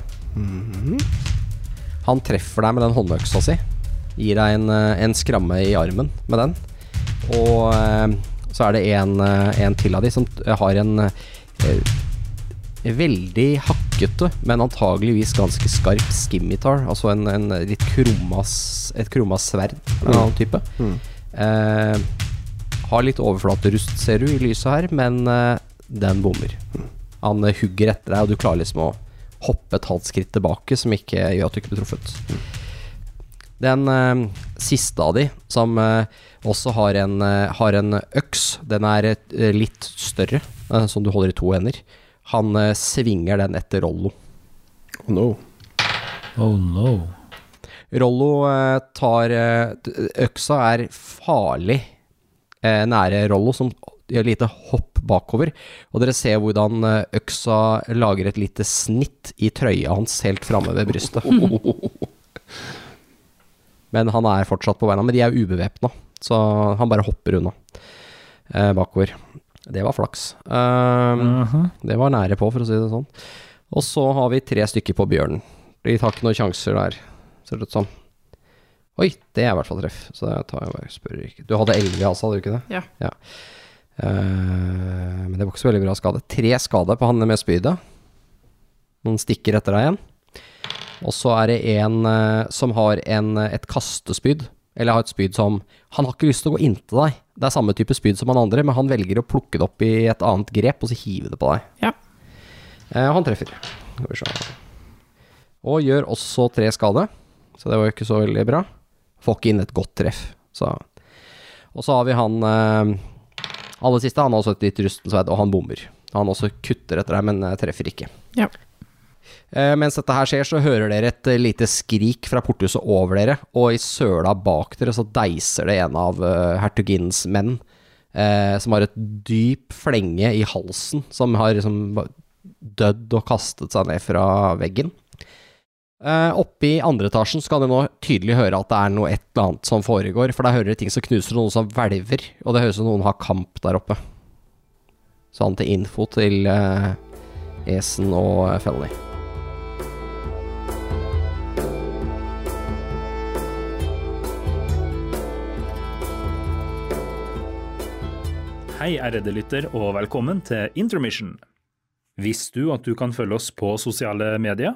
Han treffer deg med den håndøksa si. Gir deg en, eh, en skramme i armen med den. Og eh, så er det en, eh, en til av de som har en veldig hakkete, men antageligvis ganske skarp skimitar. Altså en, en litt krumma, et krumma sverd av en annen type. Mm. Eh, har litt overflaterust, ser du, i lyset her, men eh, den bommer. Han eh, hugger etter deg, og du klarer liksom å hoppe et halvt skritt tilbake, som ikke gjør at du ikke blir truffet. Den eh, siste av de, som eh, også har en, eh, har en øks, den er litt større, eh, som du holder i to hender. Han eh, svinger den etter Rollo. Oh no. Oh no. Rollo eh, tar eh, Øksa er farlig eh, nære Rollo, som gjør lite hopp bakover. Og dere ser hvordan eh, øksa lager et lite snitt i trøya hans helt framme ved brystet. Men han er fortsatt på beina. Men de er ubevæpna, så han bare hopper unna eh, bakover. Det var flaks. Um, -huh. Det var nære på, for å si det sånn. Og så har vi tre stykker på bjørnen. De tar ikke noen sjanser der, ser det ut som. Oi, det er i hvert fall treff. Så det tar jeg bare spør ikke. Du hadde elleve altså, hadde du ikke det? Ja. Ja. Eh, men det var ikke så veldig bra skade. Tre skade på han med spydet. Noen stikker etter deg igjen. Og så er det en uh, som har en, eh, et kastespyd. Eller har et spyd som Han har ikke lyst til å gå inntil deg. Det er samme type spyd som han andre, men han velger å plukke det opp i et annet grep og så hive det på deg. Ja. Uh, han treffer. Og gjør også tre skade, så det var jo ikke så veldig bra. Får ikke inn et godt treff. Så. Og så har vi han aller siste. Han har også et litt rusten sverd, og han bommer. Han også kutter etter deg, men eh, treffer ikke. Ja. Eh, mens dette her skjer, så hører dere et eh, lite skrik fra porthuset over dere, og i søla bak dere så deiser det en av uh, hertuginnens menn, eh, som har et dyp flenge i halsen, som har liksom dødd og kastet seg ned fra veggen. Eh, oppe i andre etasjen kan dere nå tydelig høre at det er noe et eller annet som foregår, for da hører dere ting som knuser, og noen som hvelver, og det høres ut som noen har kamp der oppe. Sånn til info til uh, Esen og eh, Felony. Hei, ærede lytter, og velkommen til Intermission. Visste du at du kan følge oss på sosiale medier?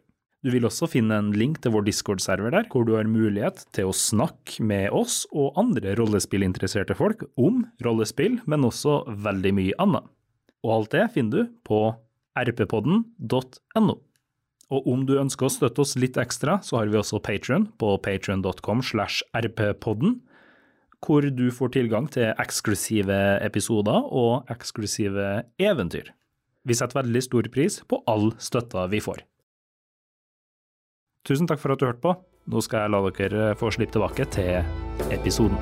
Du vil også finne en link til vår Discord-server der, hvor du har mulighet til å snakke med oss og andre rollespillinteresserte folk om rollespill, men også veldig mye annet. Og alt det finner du på rppodden.no. Og om du ønsker å støtte oss litt ekstra, så har vi også Patron på patron.com slash rppodden, hvor du får tilgang til eksklusive episoder og eksklusive eventyr. Vi setter veldig stor pris på all støtta vi får. Tusen takk for at du hørte på. Nå skal jeg la dere få slippe tilbake til episoden.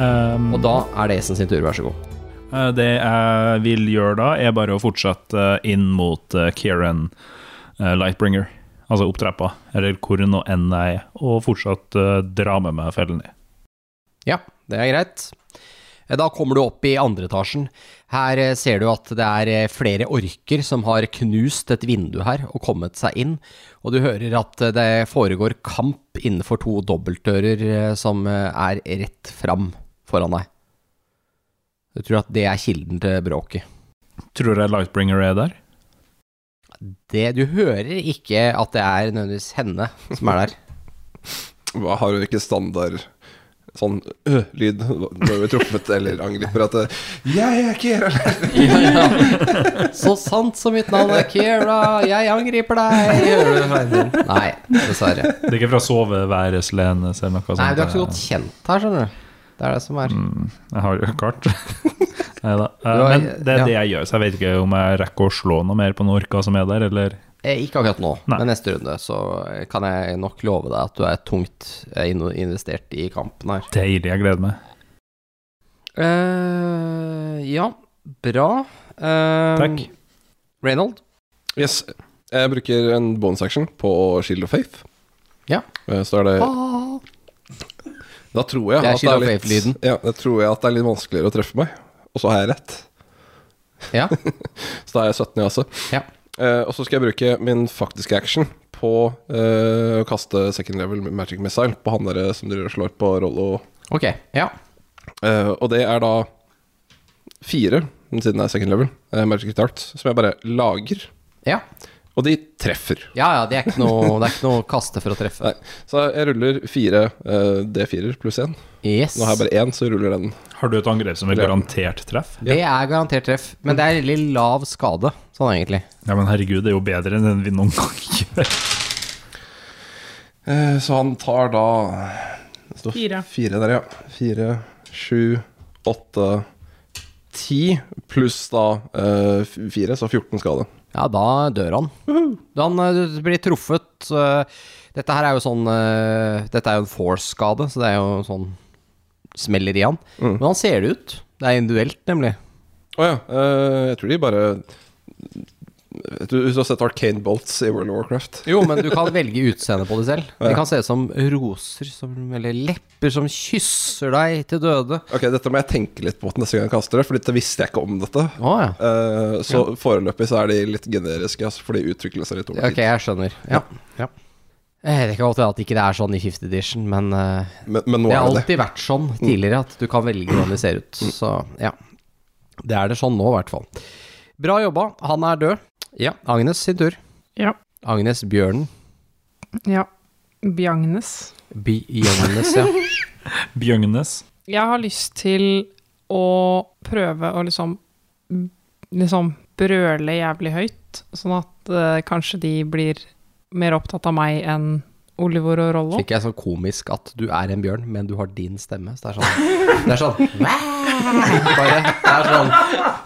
Um, Og da er det Esen sin tur, vær så god. Eh, Det jeg vil gjøre da, er bare å fortsette eh, inn mot eh, Kieran Lightbringer, altså opp trappa, eller hvor nå enn jeg er, og fortsatt dra med meg fellen i. Ja, det er greit. Eh, Da kommer du opp i andre etasjen. Her eh, ser du at det er eh, flere orker som har knust et vindu her og kommet seg inn, og du hører at det foregår kamp innenfor to dobbeltdører som er rett fram foran deg. Du tror at det er kilden til bråket. Tror du Lightbringer er der? Det, du hører ikke at det er nødvendigvis henne som er der. Hva Har hun ikke standard sånn øh, lyd når vi truffet eller angriper at 'Jeg er Kira. ja, ja. Så sant som mitt navn er Kira, jeg angriper deg. Nei, dessverre. Det er ikke fra soveværes Lenes eller noe sånt? Nei, du er ikke så godt kjent her, skjønner du. Det er det som er. Mm, jeg har jo kart. Nei da. Men det er det jeg gjør, så jeg vet ikke om jeg rekker å slå noe mer på noen orker som er der, eller Eh, Ikke akkurat nå, Nei. men neste runde så kan jeg nok love deg at du er tungt eh, investert i kampen her. Deilig, jeg gleder meg. Uh, ja, bra. Uh, Takk. Reynold? Yes. Jeg bruker en bonus action på Shield of Faith. Ja. Eh, Så er det Ah. Da tror jeg Det er at det er litt. Ja, da tror jeg at det er litt vanskeligere å treffe meg. Og så har jeg rett. Ja. Så da er jeg 17 i altså. Ja. Eh, og så skal jeg bruke min faktiske action på uh, å kaste second level magic missile på han der som driver og slår på Rollo. Ok, ja. uh, og det er da fire, siden det er second level, eh, magic dart, som jeg bare lager. Ja, Og de treffer. ja, ja det, er ikke noe, det er ikke noe kaste for å treffe. Nei. Så jeg ruller fire uh, D4 pluss én. Yes. Nå har jeg bare én, så ruller den. Har du et angrep som er garantert treff? Det er garantert treff, men det er veldig lav skade, sånn egentlig. Ja, men herregud, det er jo bedre enn den vi noen gang gjør. Uh, så han tar da det står Fire. Fire der, ja. Fire, sju, åtte, 10 pluss da uh, 4, så 14 skade. Ja, da dør han. Han eh, blir truffet eh, Dette her er jo sånn eh, Dette er jo en force-skade, så det er jo sånn Smeller i han. Mm. Men han ser det ut. Det er individuelt, nemlig. Å ja. eh, jeg tror de bare du, du har sett Arcane Bolts i World of Warcraft Jo, men du kan velge utseende på det selv. De kan se ut som roser, som, eller lepper som kysser deg til døde. Ok, dette må jeg tenke litt på neste gang jeg kaster det, for dette visste jeg ikke om dette. Oh, ja. uh, så foreløpig så er de litt generiske, altså, for de utvikler seg litt over tid. Ok, jeg skjønner. Ja. ja. Eh, Det kan godt være at ikke det er sånn i fifth edition, men uh, Men, men det har alltid det det. vært sånn tidligere at du kan velge hvordan de ser ut. Så ja. Det er det sånn nå, i hvert fall. Bra jobba. Han er død. Ja, Agnes sin tur. Ja. Agnes Bjørnen. Ja. Bjagnes. Bjørnes, ja. Bjøgnes. Jeg har lyst til å prøve å liksom Liksom brøle jævlig høyt, sånn at uh, kanskje de blir mer opptatt av meg enn Oliver og Rollo. Fikk jeg så komisk at du er en bjørn, men du har din stemme. Så det er sånn Det er sånn Bare, Det er sånn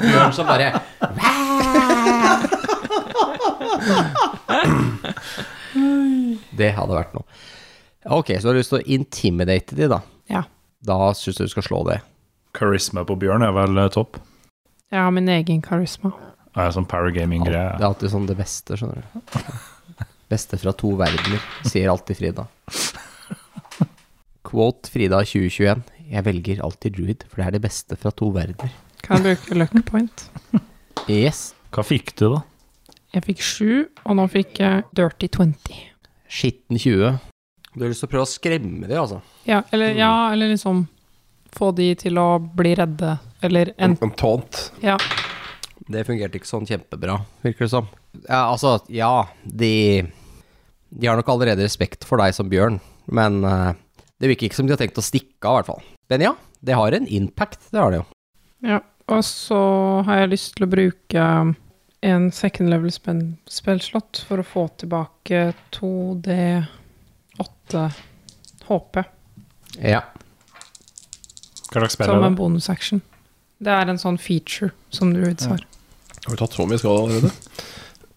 bjørn som bare Det hadde vært noe. Ok, så du har lyst til å intimidate de, da. Ja. Da syns jeg du skal slå det. Karisma på bjørn er vel eh, topp. Jeg har min egen karisma. Det er sånn Det paragaming-greie. er alltid sånn det beste, skjønner du. Beste fra to verdener, sier alltid Frida. Quote Frida 2021. Jeg velger alltid druid, for det er det beste fra to verdener. Kan jeg bruke luck point? Yes. Hva fikk du, da? Jeg fikk sju, og nå fikk jeg dirty 20. Skitten 20. Du har lyst til å prøve å skremme dem, altså? Ja, eller, ja, eller liksom få de til å bli redde, eller en taunt. Ja. Det fungerte ikke sånn kjempebra, virker det som. Ja, altså, ja, de De har nok allerede respekt for deg som bjørn, men uh, det virker ikke som de har tenkt å stikke av, i hvert fall. Men ja, det har en impact, det har det jo. Ja, og så har jeg lyst til å bruke en second level spillslott spellslott for å få tilbake 2D8 HP Ja. Hva slags spill som er en det? bonusaction. Det er en sånn feature som druids har. Har du tatt så mye skade allerede?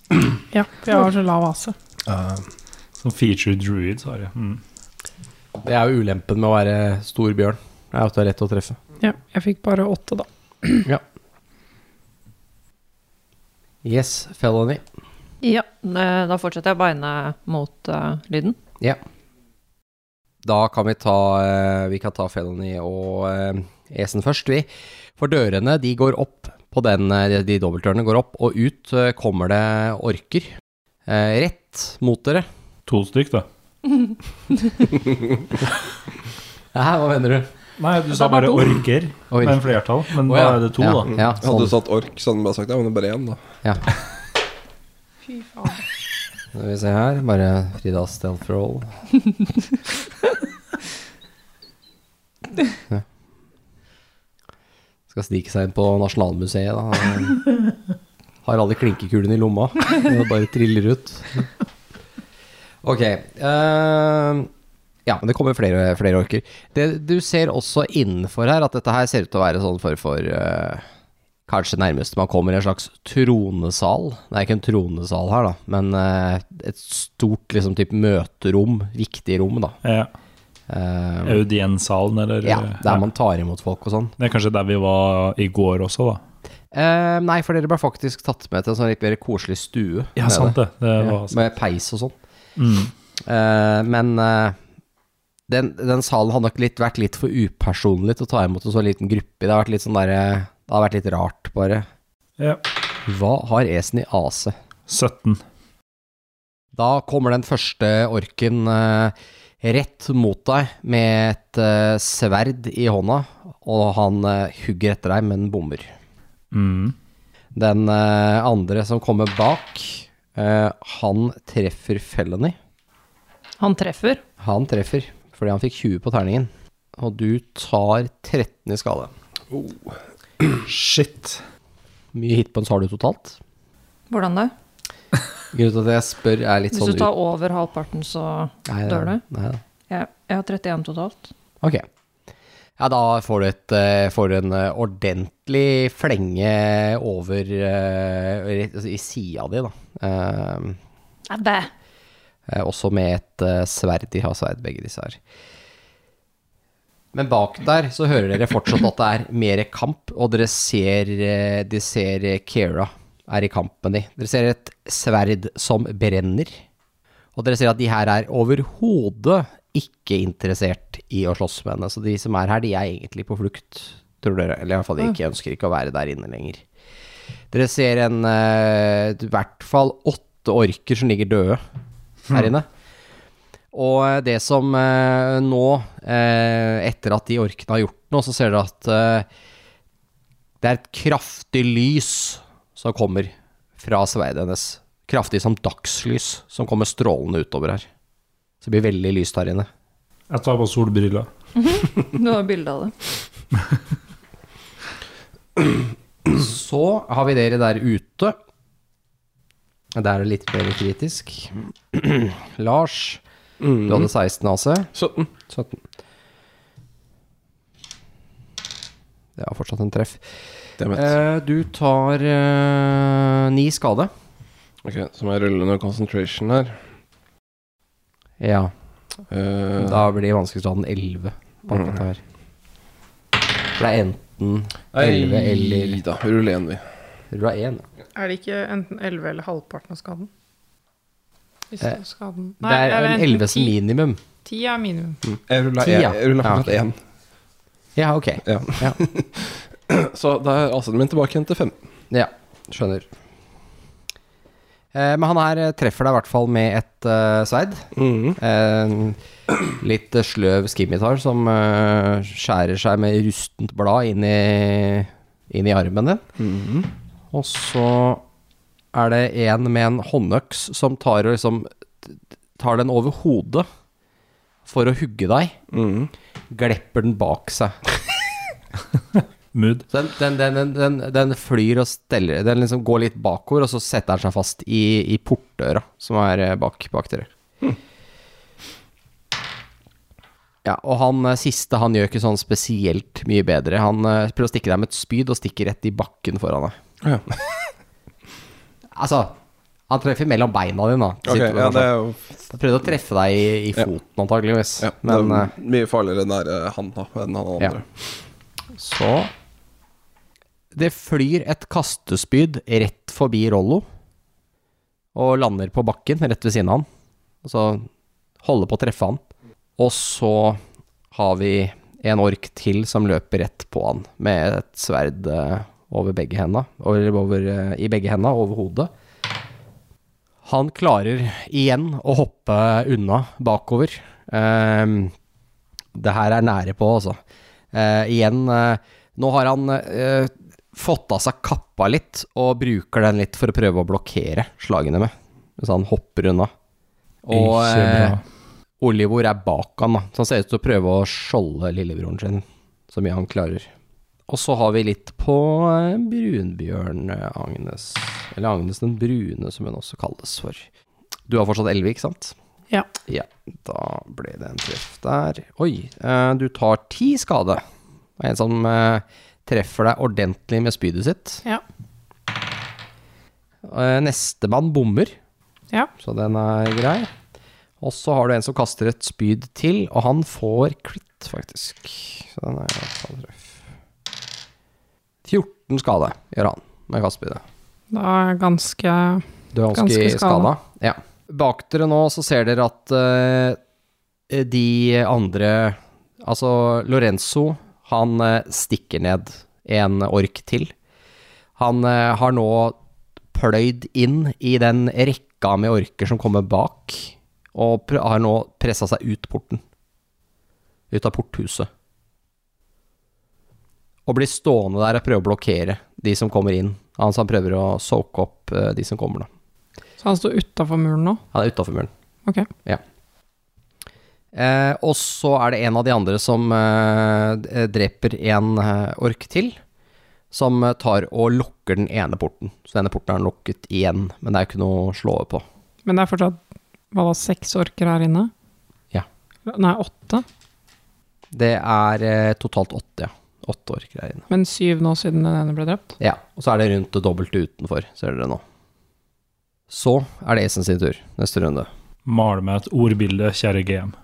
Ja, for jeg har så lav AC. Som feature druids har jeg. Mm. Det er jo ulempen med å være stor bjørn. Det er at du har lett å treffe. Ja, jeg fikk bare åtte, da. Yes, felony. Ja, eh, da fortsetter jeg beinet mot uh, lyden. Ja. Da kan vi ta uh, Vi kan ta felony og uh, esen først, vi. For dørene, de går opp på den De dobbeltdørene går opp, og ut kommer det orker. Eh, rett mot dere. To stykk, da. Hæ, hva mener du? Nei, du sa bare orker Ork. med en flertall. Men Å, da er det to, ja, da. Ja, Hadde du sånn. satt ork, så hadde du bare sagt ja, men det er bare én, da. Fy faen. Skal vi se her. Bare Frida stealth roll. Ja. Skal snike seg inn på Nasjonalmuseet, da. Har alle klinkekulene i lomma. Det bare triller ut. Ok. eh, ja, men det kommer flere, flere orker. Det du ser også innenfor her, at dette her ser ut til å være sånn for, for uh, Kanskje nærmest man kommer i en slags tronesal. Det er ikke en tronesal her, da, men uh, et stort liksom type møterom. Viktig rom, da. Ja. Uh, Audiensalen, eller? ja, der man tar imot folk og sånn. Det er kanskje der vi var i går også, da. Uh, nei, for dere ble faktisk tatt med til en sånn litt mer koselig stue. Ja, sant det. det Ja, var, med peis og sånn. mm. Uh, men eh, den, den salen hadde nok litt, vært litt for upersonlig til å ta imot en så liten gruppe. Det har vært litt sånn derre Det har vært litt rart, bare. ja. Hva har Esen i AC? 17. Da kommer den første orken uh, rett mot deg med et uh, sverd i hånda, og han uh, hugger etter deg men bommer. Mm. Den andre som kommer bak, eh, han treffer Felony. Han treffer. Han treffer fordi han fikk 20 på terningen. Og du tar 13 i skade. Oh. Shit. Hvor mye hitpoints har du totalt? Hvordan det? Grunnen til at jeg spør, er litt Hvis sånn du tar over halvparten, så Nei, dør du? Nei, da. jeg, jeg har 31 totalt. Ok. Ja, da får du, et, eh, får du en eh, ordentlig flenge over uh, altså i sida di, da. Uh, Æbæ. Eh, også med et eh, sverd. De har sverd, begge disse her. Men bak der så hører dere fortsatt at det er mer kamp, og dere ser, eh, de ser Kera er i kamp med de. Dere ser et sverd som brenner, og dere ser at de her er overhodet ikke interessert i å slåss med henne. Så de som er her, de er egentlig på flukt, tror dere. Eller i hvert fall de ikke ønsker ikke å være der inne lenger. Dere ser en, i hvert fall åtte orker som ligger døde her inne. Og eh, det som eh, nå, eh, etter at de orkene har gjort noe, så ser dere at eh, det er et kraftig lys som kommer fra sverdet hennes. Kraftig som dagslys som kommer strålende utover her. Så det blir veldig lyst her inne. Jeg tar på solbriller. Du har bilde av det. Så har vi dere der ute. Der er det litt mer kritisk. Lars, du hadde 16 AC. 17. 17. Det var fortsatt en treff. Eh, du tar eh, ni skade. Ok, så må jeg rulle ned concentration her. Ja, Eh, da blir vanskelighetsgraden 11 på dette her. For det er enten 11 eller da, rull én, vi. Du har 1. Er det ikke enten 11 eller halvparten av skaden? Hvis Eh, det er skaden Det er en enten 11 som minimum. 10 er minimum. Jeg rulla Ti, ja. jeg rulla Ja, fortsatt ok. én. Ja, ok. Ja. Ja. Så da er AC-en min tilbake igjen til 15. Ja, skjønner. Eh, men han her eh, treffer deg i hvert fall med et uh, sverd. Mhm. En litt sløv skimitar som uh, skjærer seg med rustent blad inn i, inn i armen din. Mhm. Og så er det en med en håndøks som tar, og liksom, tar den over hodet for å hugge deg. Mm. Glepper den bak seg. Mood. Den, den, den, den, den flyr og steller Den liksom går litt bakover, og så setter den seg fast i, i portdøra som er eh, bak, bak dere. Ja, og han eh, siste han gjør ikke sånn spesielt mye bedre. Han eh, prøver å stikke deg med et spyd og stikker rett i bakken foran deg. Ja. Altså, han treffer mellom beina dine, da. Ok, ja, det er jo Han prøvde å treffe deg i, i Ja. foten, antageligvis. ja, Men det eh, er mye farligere nære han da enn han Ja. andre. Så Det flyr et kastespyd rett forbi Rollo og lander på bakken rett ved siden av han. Og så holder på å treffe han. Og så har vi en ork til som løper rett på han med et sverd eh, over begge henda, eh, i begge hendene, over hodet. Han klarer igjen å hoppe unna bakover. Ehm, det her er nære på, altså. Uh, igjen uh, Nå har han fått av seg kappa litt, og bruker den litt for å prøve å blokkere slagene med. Så han hopper unna. Og eh. Olivor er bak han, da. Så han ser ut til å prøve å skjolde lillebroren sin så mye han klarer. Og så har vi litt på eh, brunbjørn, eh, Agnes. Eller Agnes den brune, som hun også kalles for. Du har fortsatt elleve, ikke sant? Ja. Ja, da ble det en treff der. Oi, eh, du tar ti skade. Det er en som treffer deg ordentlig med spydet sitt. Ja. Nestemann bommer, Ja. så den er grei. Og så har du en som kaster et spyd til, og han får klitt, faktisk. Så den er i hvert fall treff. 14 skade gjør han med kastspydet. Da er ganske Du er ganske, Ganske skada. Ja. Bak dere nå så ser dere at uh, de andre Altså Lorenzo, han uh, stikker ned en ork til. Han uh, har nå pløyd inn i den rekka med orker som kommer bak, og har nå pressa seg ut porten. Ut av porthuset. Og blir stående der og prøve å blokkere de som kommer inn. Altså han prøver å soake opp eh, de som kommer, da. Så han står utafor muren nå? Han er utafor muren. Ok. Eh, og så er det en av de andre som eh, dreper en eh, ork til. Som eh, tar og lukker den ene porten. Så denne porten er lukket igjen, men det er ikke noe å slå på. Men det er fortsatt hva da, seks orker her inne? Ja. Nei, åtte? Det er eh, totalt åtte, ja. Åtte orker greiene. Men syv nå siden den ene ble drept. Ja, og så er det rundt det dobbelte utenfor, ser dere nå. Så er det Esen sin tur, neste runde. Mal meg et ordbilde, kjære GM.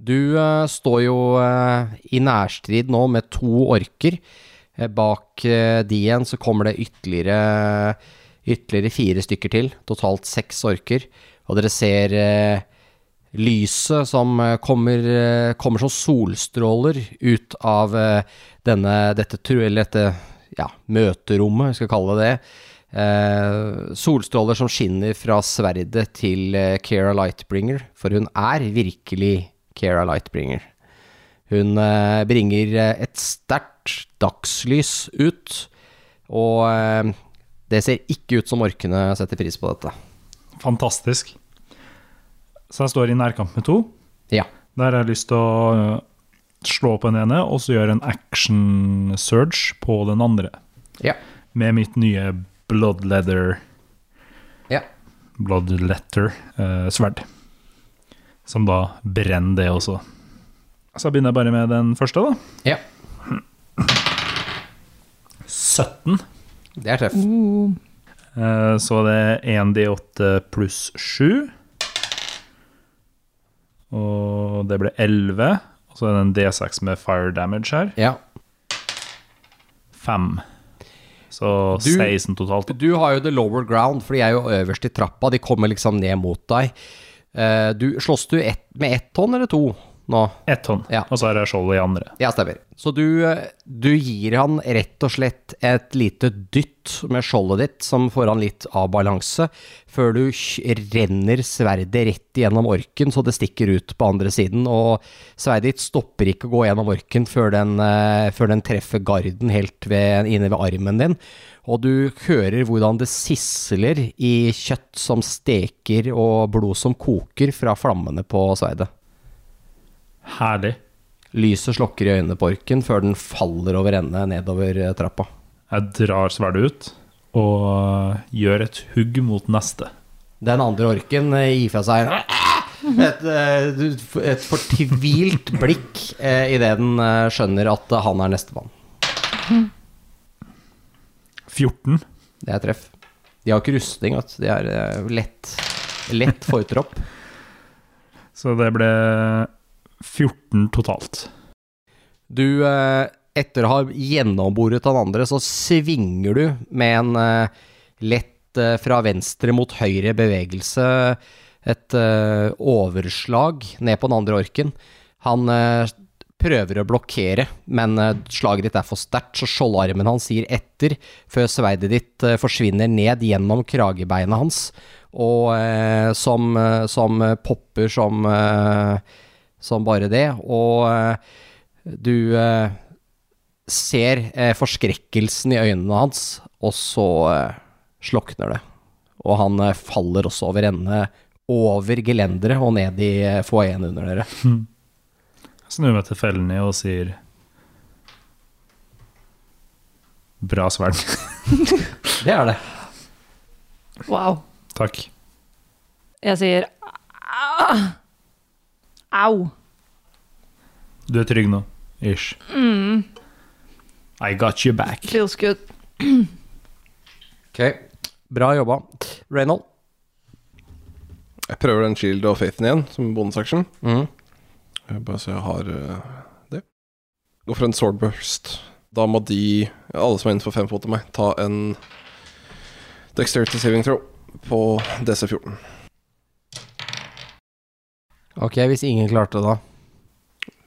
Du uh, står jo uh, i nærstrid nå med to orker. Eh, bak uh, de igjen så kommer det ytterligere, ytterligere fire stykker til. Totalt seks orker. Og dere ser lyset som eh, kommer, eh, kommer som solstråler ut av eh, denne, dette, dette ja, møterommet, vi kalle det. Eh, solstråler som skinner fra sverdet til Keira Lightbringer, for hun er virkelig Keira Lightbringer. Hun eh, bringer et sterkt dagslys ut, og eh, det ser ikke ut som orkene setter pris på dette. Fantastisk. Så jeg står i nærkamp med to. Ja. Der har jeg lyst til å øh, slå på den ene, og så gjøre en action surge på den andre. Ja. Med mitt nye blood leather Ja. Blood letter eh, sverd. Som da brenner det også. Så begynner jeg bare med den første, da. Ja. 17. Det er tøft. Uh, Eh, Så det er 1D8 pluss 7. Og det ble 11. Og så er det en D6 med fire damage her. Ja. 5. Så Du- 16 totalt. Du har jo the lower ground, for de er jo øverst i trappa. De kommer liksom ned mot deg. Eh, du, slåss du ett- med ett hånd eller to nå? Ett hånd. Ja. Og så er det skjoldet i andre. Ja, stemmer. Så du, du gir han rett og slett et lite dytt med skjoldet ditt, som får han litt av balanse, før du renner sverdet rett gjennom orken, så det stikker ut på andre siden. Og sverdet ditt stopper ikke å gå gjennom orken før den, eh, før den treffer garden helt ved, inne ved armen din. Og du hører hvordan det sisler i kjøtt som steker og blod som koker fra flammene på sverdet. Herlig. Lyset slokker i øynene på orken før den faller over ende nedover eh, trappa. Jeg drar sverdet ut og gjør et hugg mot neste. Den andre orken eh, gir fra seg et, eh, et fortvilt blikk eh, idet den eh, skjønner at eh, han er nestemann. 14. Det er treff. De har ikke rustning, vet. De er eh, lett, lett fortropp. Så det ble 14 totalt. Du, eh, etter å ha gjennomboret han andre, så svinger du med en eh, lett eh, fra venstre mot høyre bevegelse et overslag ned på den andre orken. Han prøver å blokkere, men slaget ditt er for sterkt, så skjoldarmen hans gir etter før sverdet ditt forsvinner ned gjennom kragebeina hans, og som, som popper som, som bare det. Og eh, du eh, ser eh, forskrekkelsen i øynene hans, og så eh, slokner det. Og han eh, faller også over ende, over gelenderet og ned i eh, foajeen under dere. Jeg snur meg til fellene og sier Bra sverd. Det er det. wow. Takk. Jeg sier ah, au. Du er trygg nå? Ish. Mm, I got you back. feels good. Ok, bra jobba. Reynold. Jeg prøver den Shield of Faithen igjen, som bonusaction. Mm. Jeg Bare så jeg har uh, det. Gå for en swordburst. Da må de, alle som er innenfor fem fot av meg, ta en dexterity saving throw på DC14. Ok, hvis ingen klarte det da.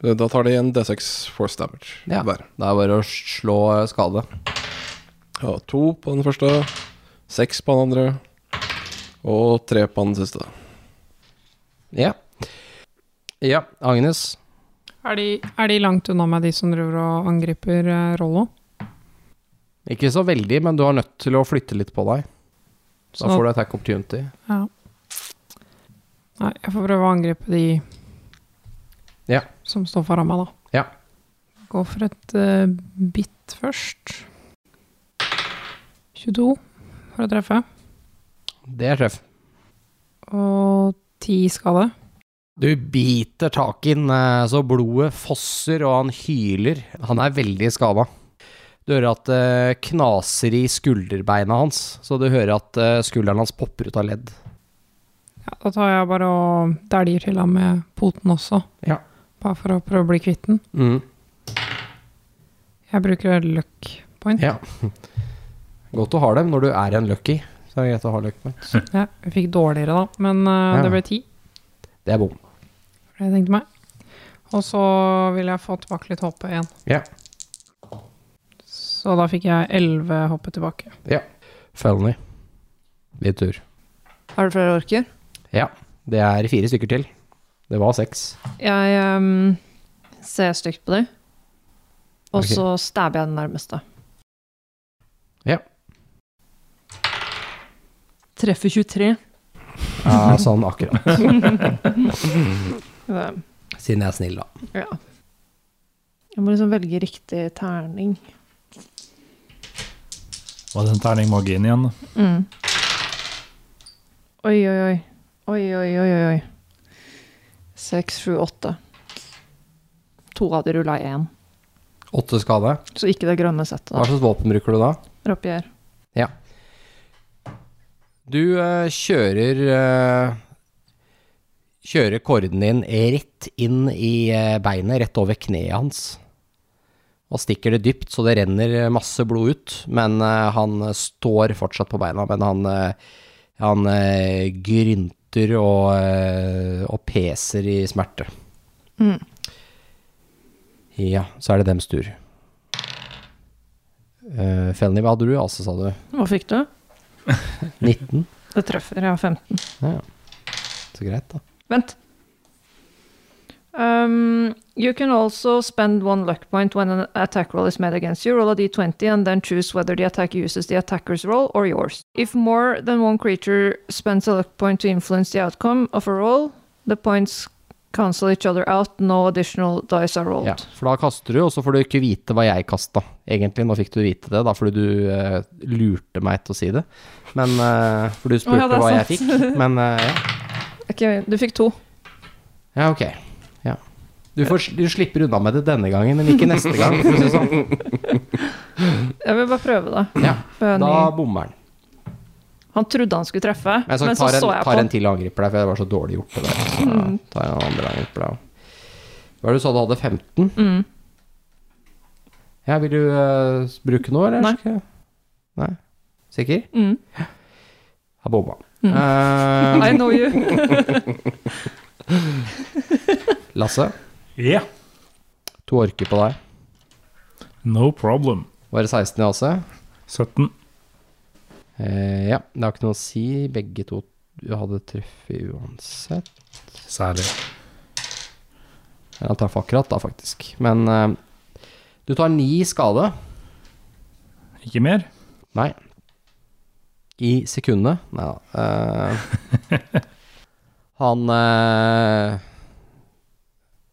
Eh, Da tar de en D6 force damage Ja. hver. Det er bare å slå eh, skade. Ja, to på den første, seks på den andre, og tre på den siste. Ja. Ja, Agnes. Er de, er de langt unna meg, de som driver og angriper eh, Rollo? Ikke så veldig, men du har nødt til å flytte litt på deg. Da får du attack opportunity. Ja. Nei, jeg får prøve å angripe de Ja. som står foran meg, da. Ja. Gå for et uh, bitt først. 22 for å treffe. Det er treff. Og 10 skade. Du biter tak i den eh, så blodet fosser, og han hyler. Han er veldig skada. Du hører at det knaser i skulderbeina hans, så du hører at eh, skulderen hans popper ut av ledd. Ja, da tar jeg bare og dæljer til ham med poten også. Ja. Bare for å prøve å bli kvitt den. Mm. Jeg bruker luck point. Ja. Godt å ha dem når du er en lucky. Så er det greit å ha luck points. Ja, jeg fikk dårligere da, men uh, Ja. det ble ti. Det er bom. For det jeg tenkte meg. Og så vil jeg få tilbake litt hoppe igjen. Ja. Så da fikk jeg elleve hoppe tilbake. Felony. Litt tur. Har du flere orker? Ja. Det er fire stykker til. Det var seks. Jeg um, ser stygt på dem, og okay. så stabber jeg den nærmeste. Ja. Treffer 23. Ja, sånn akkurat. Siden jeg er snill, da. ja. Jeg må liksom velge riktig terning. Og den terningen må gå inn igjen? da? Mm. Oi, oi, oi. Oi, oi, oi, oi. Seks, sju, åtte. To av de rulla én. Åtte skade. Så ikke det grønne settet. Hva slags våpen bruker du da? Rapier. Ja. Du uh, kjører uh, Kjører korden din rett inn i uh, beinet, rett over kneet hans. Og stikker det dypt, så det renner masse blod ut. Men han står fortsatt på beina, men han, han eh, grynter og, eh, og peser i smerte. Mm. Ja, så er det dems tur. Uh, Felny, hva hadde du? Altså, sa du? Hva fikk du? 19? Det treffer. ja. har 15. Ja. Så greit, da. Vent. Um, you can also spend one luck point when an attack roll is made against you. Roll a d20 and then choose whether the attack uses the attacker's roll or yours. If more than one creature spends a luck point to influence the outcome of a roll, the points cancel each other out. No additional dice are rolled. Ja, for da kaster du, og så får du ikke vite hva jeg kasta. Egentlig, nå fikk du vite det, da, fordi du uh, lurte meg til å si det. Men uh, For du spurte ja, hva jeg fikk. Men uh, ja. Ok, du fikk to. ja, ok. Ja. Du, får, du slipper unna med det denne gangen, men ikke neste gang. Sånn. Jeg vil bare prøve da. Ja, jeg er da bommer han. Han trodde han skulle treffe, Men så men så en, så jeg jeg tar på en til og angriper deg, for det var så dårlig gjort. Det der. Så da tar en andre angriper deg. Hva var det du sa du hadde 15? Mm. Ja, vil du uh, bruke noe, eller? Nei. Nei? Sikker? Mm. Har bomma. Mm. Uh, I know you. Lasse, Ja. to orker på deg. No problem. Var det 16 i også? 17. Eh, ja, det har ikke noe å si. Begge to du hadde truffet uansett. Særlig. Han traff akkurat da, faktisk. Men eh, du tar ni skade. Ikke mer? Nei. I sekundet. Nei da. Eh, han eh,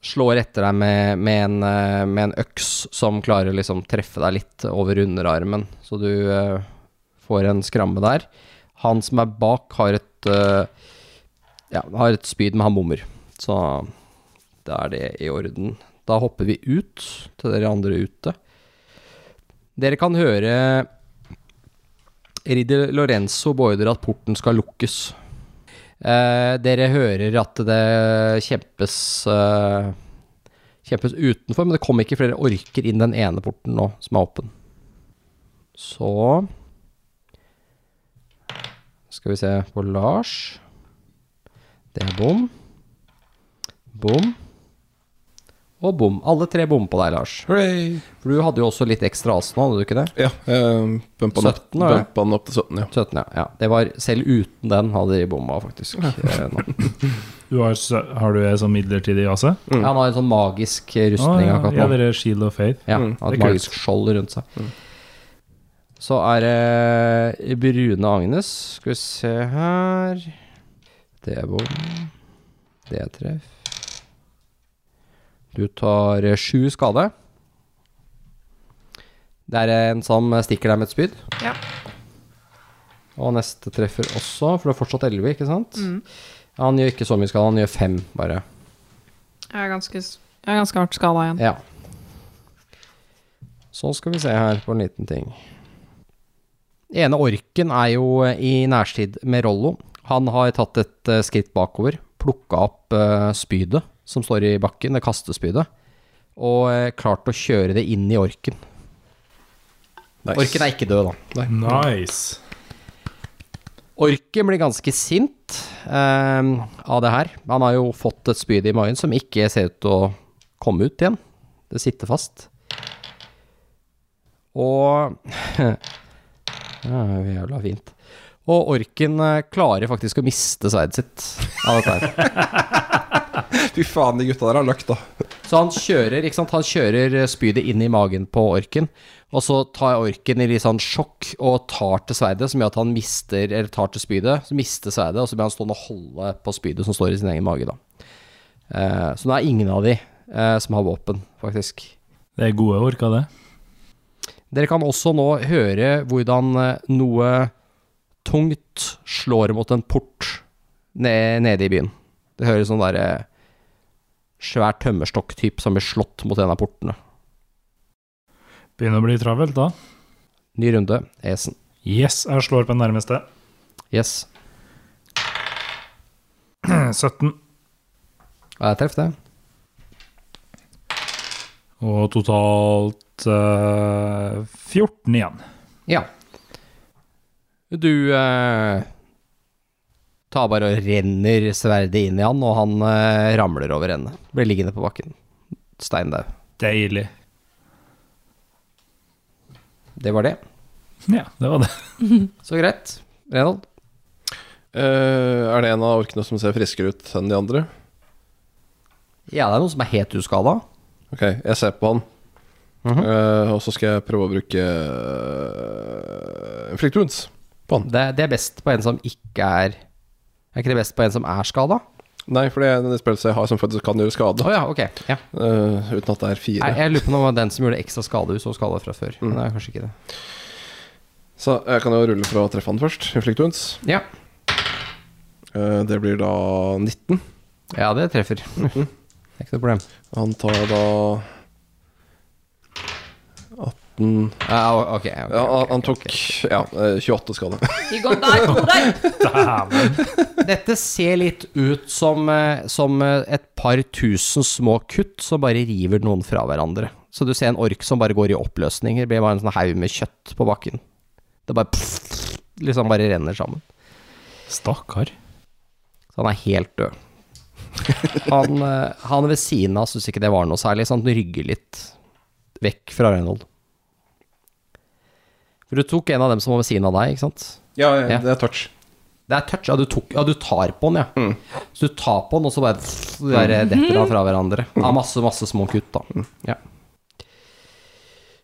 slår etter deg med, med, en, eh, med en øks som klarer å liksom treffe deg litt over underarmen, så du uh, får en skramme der. Han som er bak, har et uh, Ja, har et spyd, men han bommer. Så da er det i orden. Da hopper vi ut til dere andre ute. Dere kan høre Ridder Lorenzo beordre at porten skal lukkes. Eh, dere hører at det kjempes eh, Kjempes utenfor, men det kommer ikke flere orker inn den ene porten nå, som er åpen. Så Skal vi se på Lars. Det er bom. Bom. Og bom. Alle tre bom på deg, Lars. Hooray! For du hadde jo også litt ekstra Asen, nå, hadde du ikke det? Ja, jeg bumpa den, opp- 17, var det? bumpa den opp til 17, ja. 17, ja. ja. Det var selv uten den hadde de bomma, faktisk. eh. Du har, har du en sånn midlertidig AC? Mm. Ja, han har en sånn magisk eh, rustning ja, akkurat ja, nå. er Shield of Faith. Ja, Mm, han har et magisk magisk skjold rundt seg. Så er det Brune Agnes. Skal vi se her Det er bom. Det er treff. Du tar eh, sju skade. Det er en som stikker deg med et spyd. Ja. Og neste treffer også, for du har fortsatt elleve, ikke sant? Mm. Han gjør ikke så mye skade, han gjør fem, bare. Jeg er ganske, jeg er ganske hardt skada igjen. Ja. Så skal vi se her på en liten ting. Ene orken er jo eh, i nærstid med Rollo. Han har tatt et eh, skritt bakover, plukka opp uh, spydet som står i bakken, det kastespydet, og eh, klart å kjøre det inn i orken. Nice. Orken er ikke død, da. Nice. Orken blir ganske sint eh, av det her. Han har jo fått et spyd i magen som ikke ser ut til å komme ut igjen. Det sitter fast. Og Ja, jævla fint. Og orken eh, klarer faktisk å miste sverdet sitt av dette her. Fy faen, de gutta der har løkt, da. Så han kjører, ikke sant? Han kjører eh, spydet inn i magen på orken, og så tar orken i litt sånn sjokk og tar til sverdet, som gjør at han mister, eller tar til spydet, så mister sverdet, og så blir han stående og holde på spydet som står i sin egen mage, da. Eh, så nå er ingen av de eh, som har våpen, faktisk. Det er gode orker, det. Dere kan også nå høre hvordan noe tungt slår mot en port ned, nede i byen. Det høres sånn derre svær tømmerstokktyp som blir slått mot en av portene. Begynner å bli travelt, da. Ny runde, Esen. Yes, jeg slår på den nærmeste. Yes. 17. Ja, jeg treffer det. Og totalt uh, 14 igjen. Ja. Du eh, tar bare og renner sverdet inn i han, og han eh, ramler over ende. Blir liggende på bakken. Steindau. Deilig. Det var det. Ja, det var det. Så greit. Reynold? Eh, er det en av orkene som ser friskere ut enn de andre? Ja, det er noen som er helt uskada. Ok, jeg ser på han. Mhm. Eh, og så skal jeg prøve å bruke uh, Inflict Wounds på han. det, det er best på en som ikke er Er ikke det best på en som er skada? Nei, for det er en spøkelse jeg har som faktisk kan gjøre skade. Oh, ja, ok. Ja. Uh, uten at det er fire. Nei, jeg lurer på om det var den som gjorde ekstra skade, hun så skada fra før. Men det er kanskje ikke det. Så jeg kan jo rulle for å treffe han først. Inflict Wounds. Ja. Uh, det blir da 19. Ja, det treffer. Det er ikke noe problem. Han tar da 18 Ja, ok. okay, Ja, han- han tok ok. ja, eh, 28 skade. You går der, die. Dæven. Dette ser litt ut som, eh, som eh, et par tusen små kutt som bare river noen fra hverandre. Så du ser en ork som bare går i oppløsninger. Blir bare en sånn haug med kjøtt på bakken. Det bare pff, liksom bare renner sammen. Stakkar. Så han er helt død. Han, eh, han ved siden av syns ikke det var noe særlig, så han rygger litt vekk fra Reynold. For du tok en av dem som var ved siden av deg, ikke sant? Ja, Ja. det er touch. Det er touch. Ja, du, tok, ja, du tar på den, ja. Mm. Så du tar på den, og så bare pff, de der detter den fra hverandre. Ja, masse, masse små kutt, da. Ja.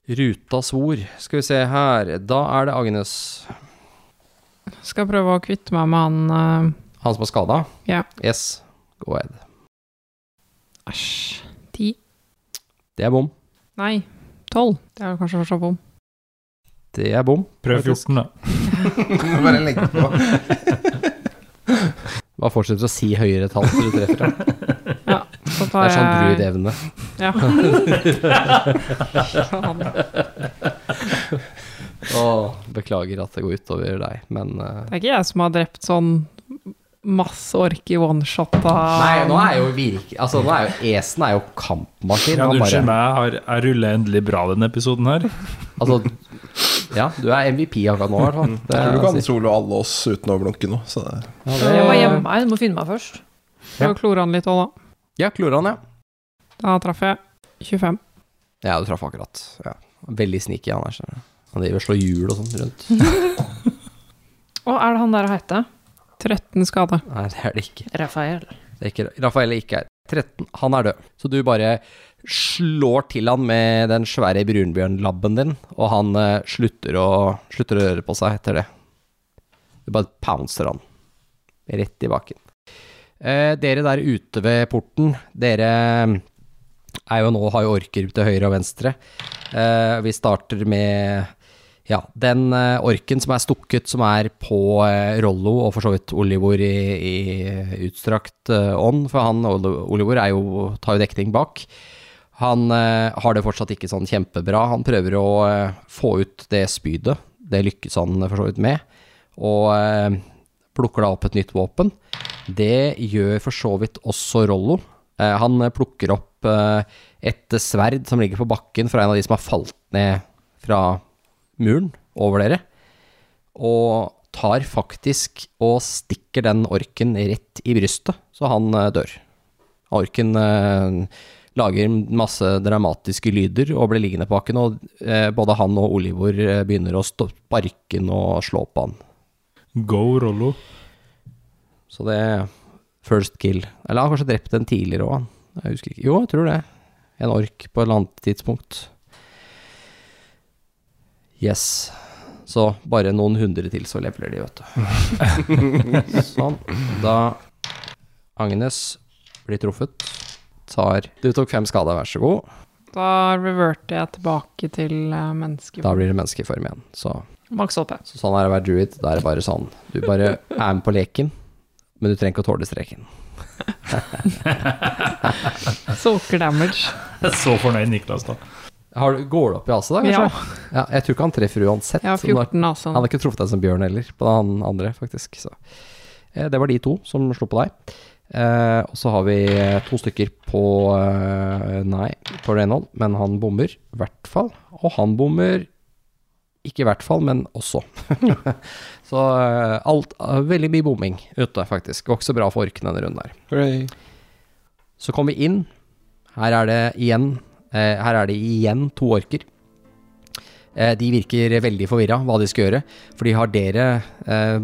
Ruta svor. Skal vi se her. Da er det Agnes. Skal prøve å kvitte meg med han uh... Han som er skada? Ja. Yes. Go ahead. Æsj. Ti? Det er bom. Nei, tolv. Det er kanskje fortsatt bom. Det er bom. Prøv 14, da. Bare legg på. Bare fortsett å si høyere tall til du treffer. Ja. Så tar jeg Det er sånn brudevne druidevne. Ja. Åh, beklager at det går utover deg, men uh... Det er ikke jeg som har drept sånn masse ork i one-shot Nei, nå er jo virke... Altså, nå er jo Esen er jo kampmaskin. Ja, Han Unnskyld bare, meg, jeg, har, jeg ruller endelig bra denne episoden her. altså, ja, du er MVP akkurat nå, i hvert fall. Det tror du er- kan solo alle oss uten å blunke nå. Så det, ja, Jeg må det- meg, du må finne meg først. Ja. klore han litt òg, da. Ja, Kloran, ja. Da traff jeg 25. Ja, du traff akkurat. Ja. Veldig sneaky, han er. skjønner du. Han driver og slår hjul og sånn rundt. Å, er det han der heter? 13 skade. Nei, det er det ikke. Rafael. Det er ikke Rafael er ikke her. 13, han er død. Så du bare slår til han med den svære brunbjørnlabben din, og han eh, slutter, å, slutter å røre på seg etter det. Du bare pouncer han. Rett i baken. Eh, dere der ute ved porten, dere er jo nå, har jo orker til høyre og venstre. Eh, vi starter med Ja, den eh, orken som er stukket, som er på eh, Rollo, og for så vidt Olivor i, i utstrakt eh, ånd, for han Oli- Olivor jo, tar jo dekning bak. Han eh, har det fortsatt ikke sånn kjempebra. Han prøver å eh, få ut det spydet. Det lykkes han for så vidt med. Og eh, plukker da opp et nytt våpen. Det gjør for så vidt også Rollo. Eh, han eh, plukker opp eh, et sverd som ligger på bakken fra en av de som har falt ned fra muren over dere, og tar faktisk og stikker den orken rett i brystet, så han eh, dør. Orken eh, lager masse dramatiske lyder og blir liggende på bakken, og eh, både han og Olivor eh, begynner å sparke han og slå på han. Go, Rollo. Så det er first kill. Eller han har kanskje drept en tidligere òg. Jeg husker ikke. Jo, jeg tror det. En ork på et eller annet tidspunkt. Yes. Så bare noen hundre til, så leveler de, vet du. sånn. Da Agnes blir truffet, tar Du tok fem skader, vær så god. Da reverter jeg tilbake til menneskeform. Da blir det menneskeform igjen. Så, Maks HP. så sånn er det å være druid. Da er det bare sånn. Du bare er med på leken, men du trenger ikke å tåle streken. Soaker damage. Jeg er Så fornøyd Niklas, da. Har, du- går det opp i AC, da, Ja, kanskje? Ja. Jeg tror ikke han treffer uansett. jeg har 14, AC. Han hadde ikke truffet deg som bjørn heller, på den andre, faktisk. Så. Eh, det var de to som slo på deg. Eh, og så har vi eh, to stykker på eh, Nei, på Reynold, men han bommer i hvert fall. Og han bommer ikke i hvert fall, men også. så eh, alt eh, Veldig mye bomming ute, faktisk. Går ikke så bra for orkene denne runden her. Hooray. Så kom vi inn. Her er det igjen eh, Her er det igjen to orker. Eh, de virker veldig forvirra hva de skal gjøre, for de har dere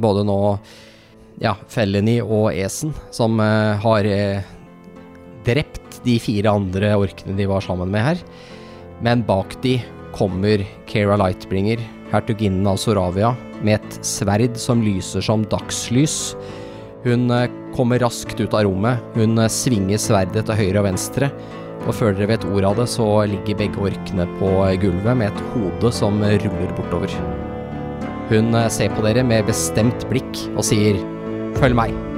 både nå ja, Felony og Esen, som eh, har eh, drept de fire andre orkene de var sammen med her. Men bak de kommer Kera Lightbringer, hertuginnen av Soravia, med et sverd som lyser som dagslys. Hun eh, kommer raskt ut av rommet. Hun svinger sverdet til høyre og venstre. Og før dere vet ordet av det, så ligger begge orkene på gulvet med et hode som ruller bortover. Hun ser på dere med bestemt blikk og sier 'følg meg'.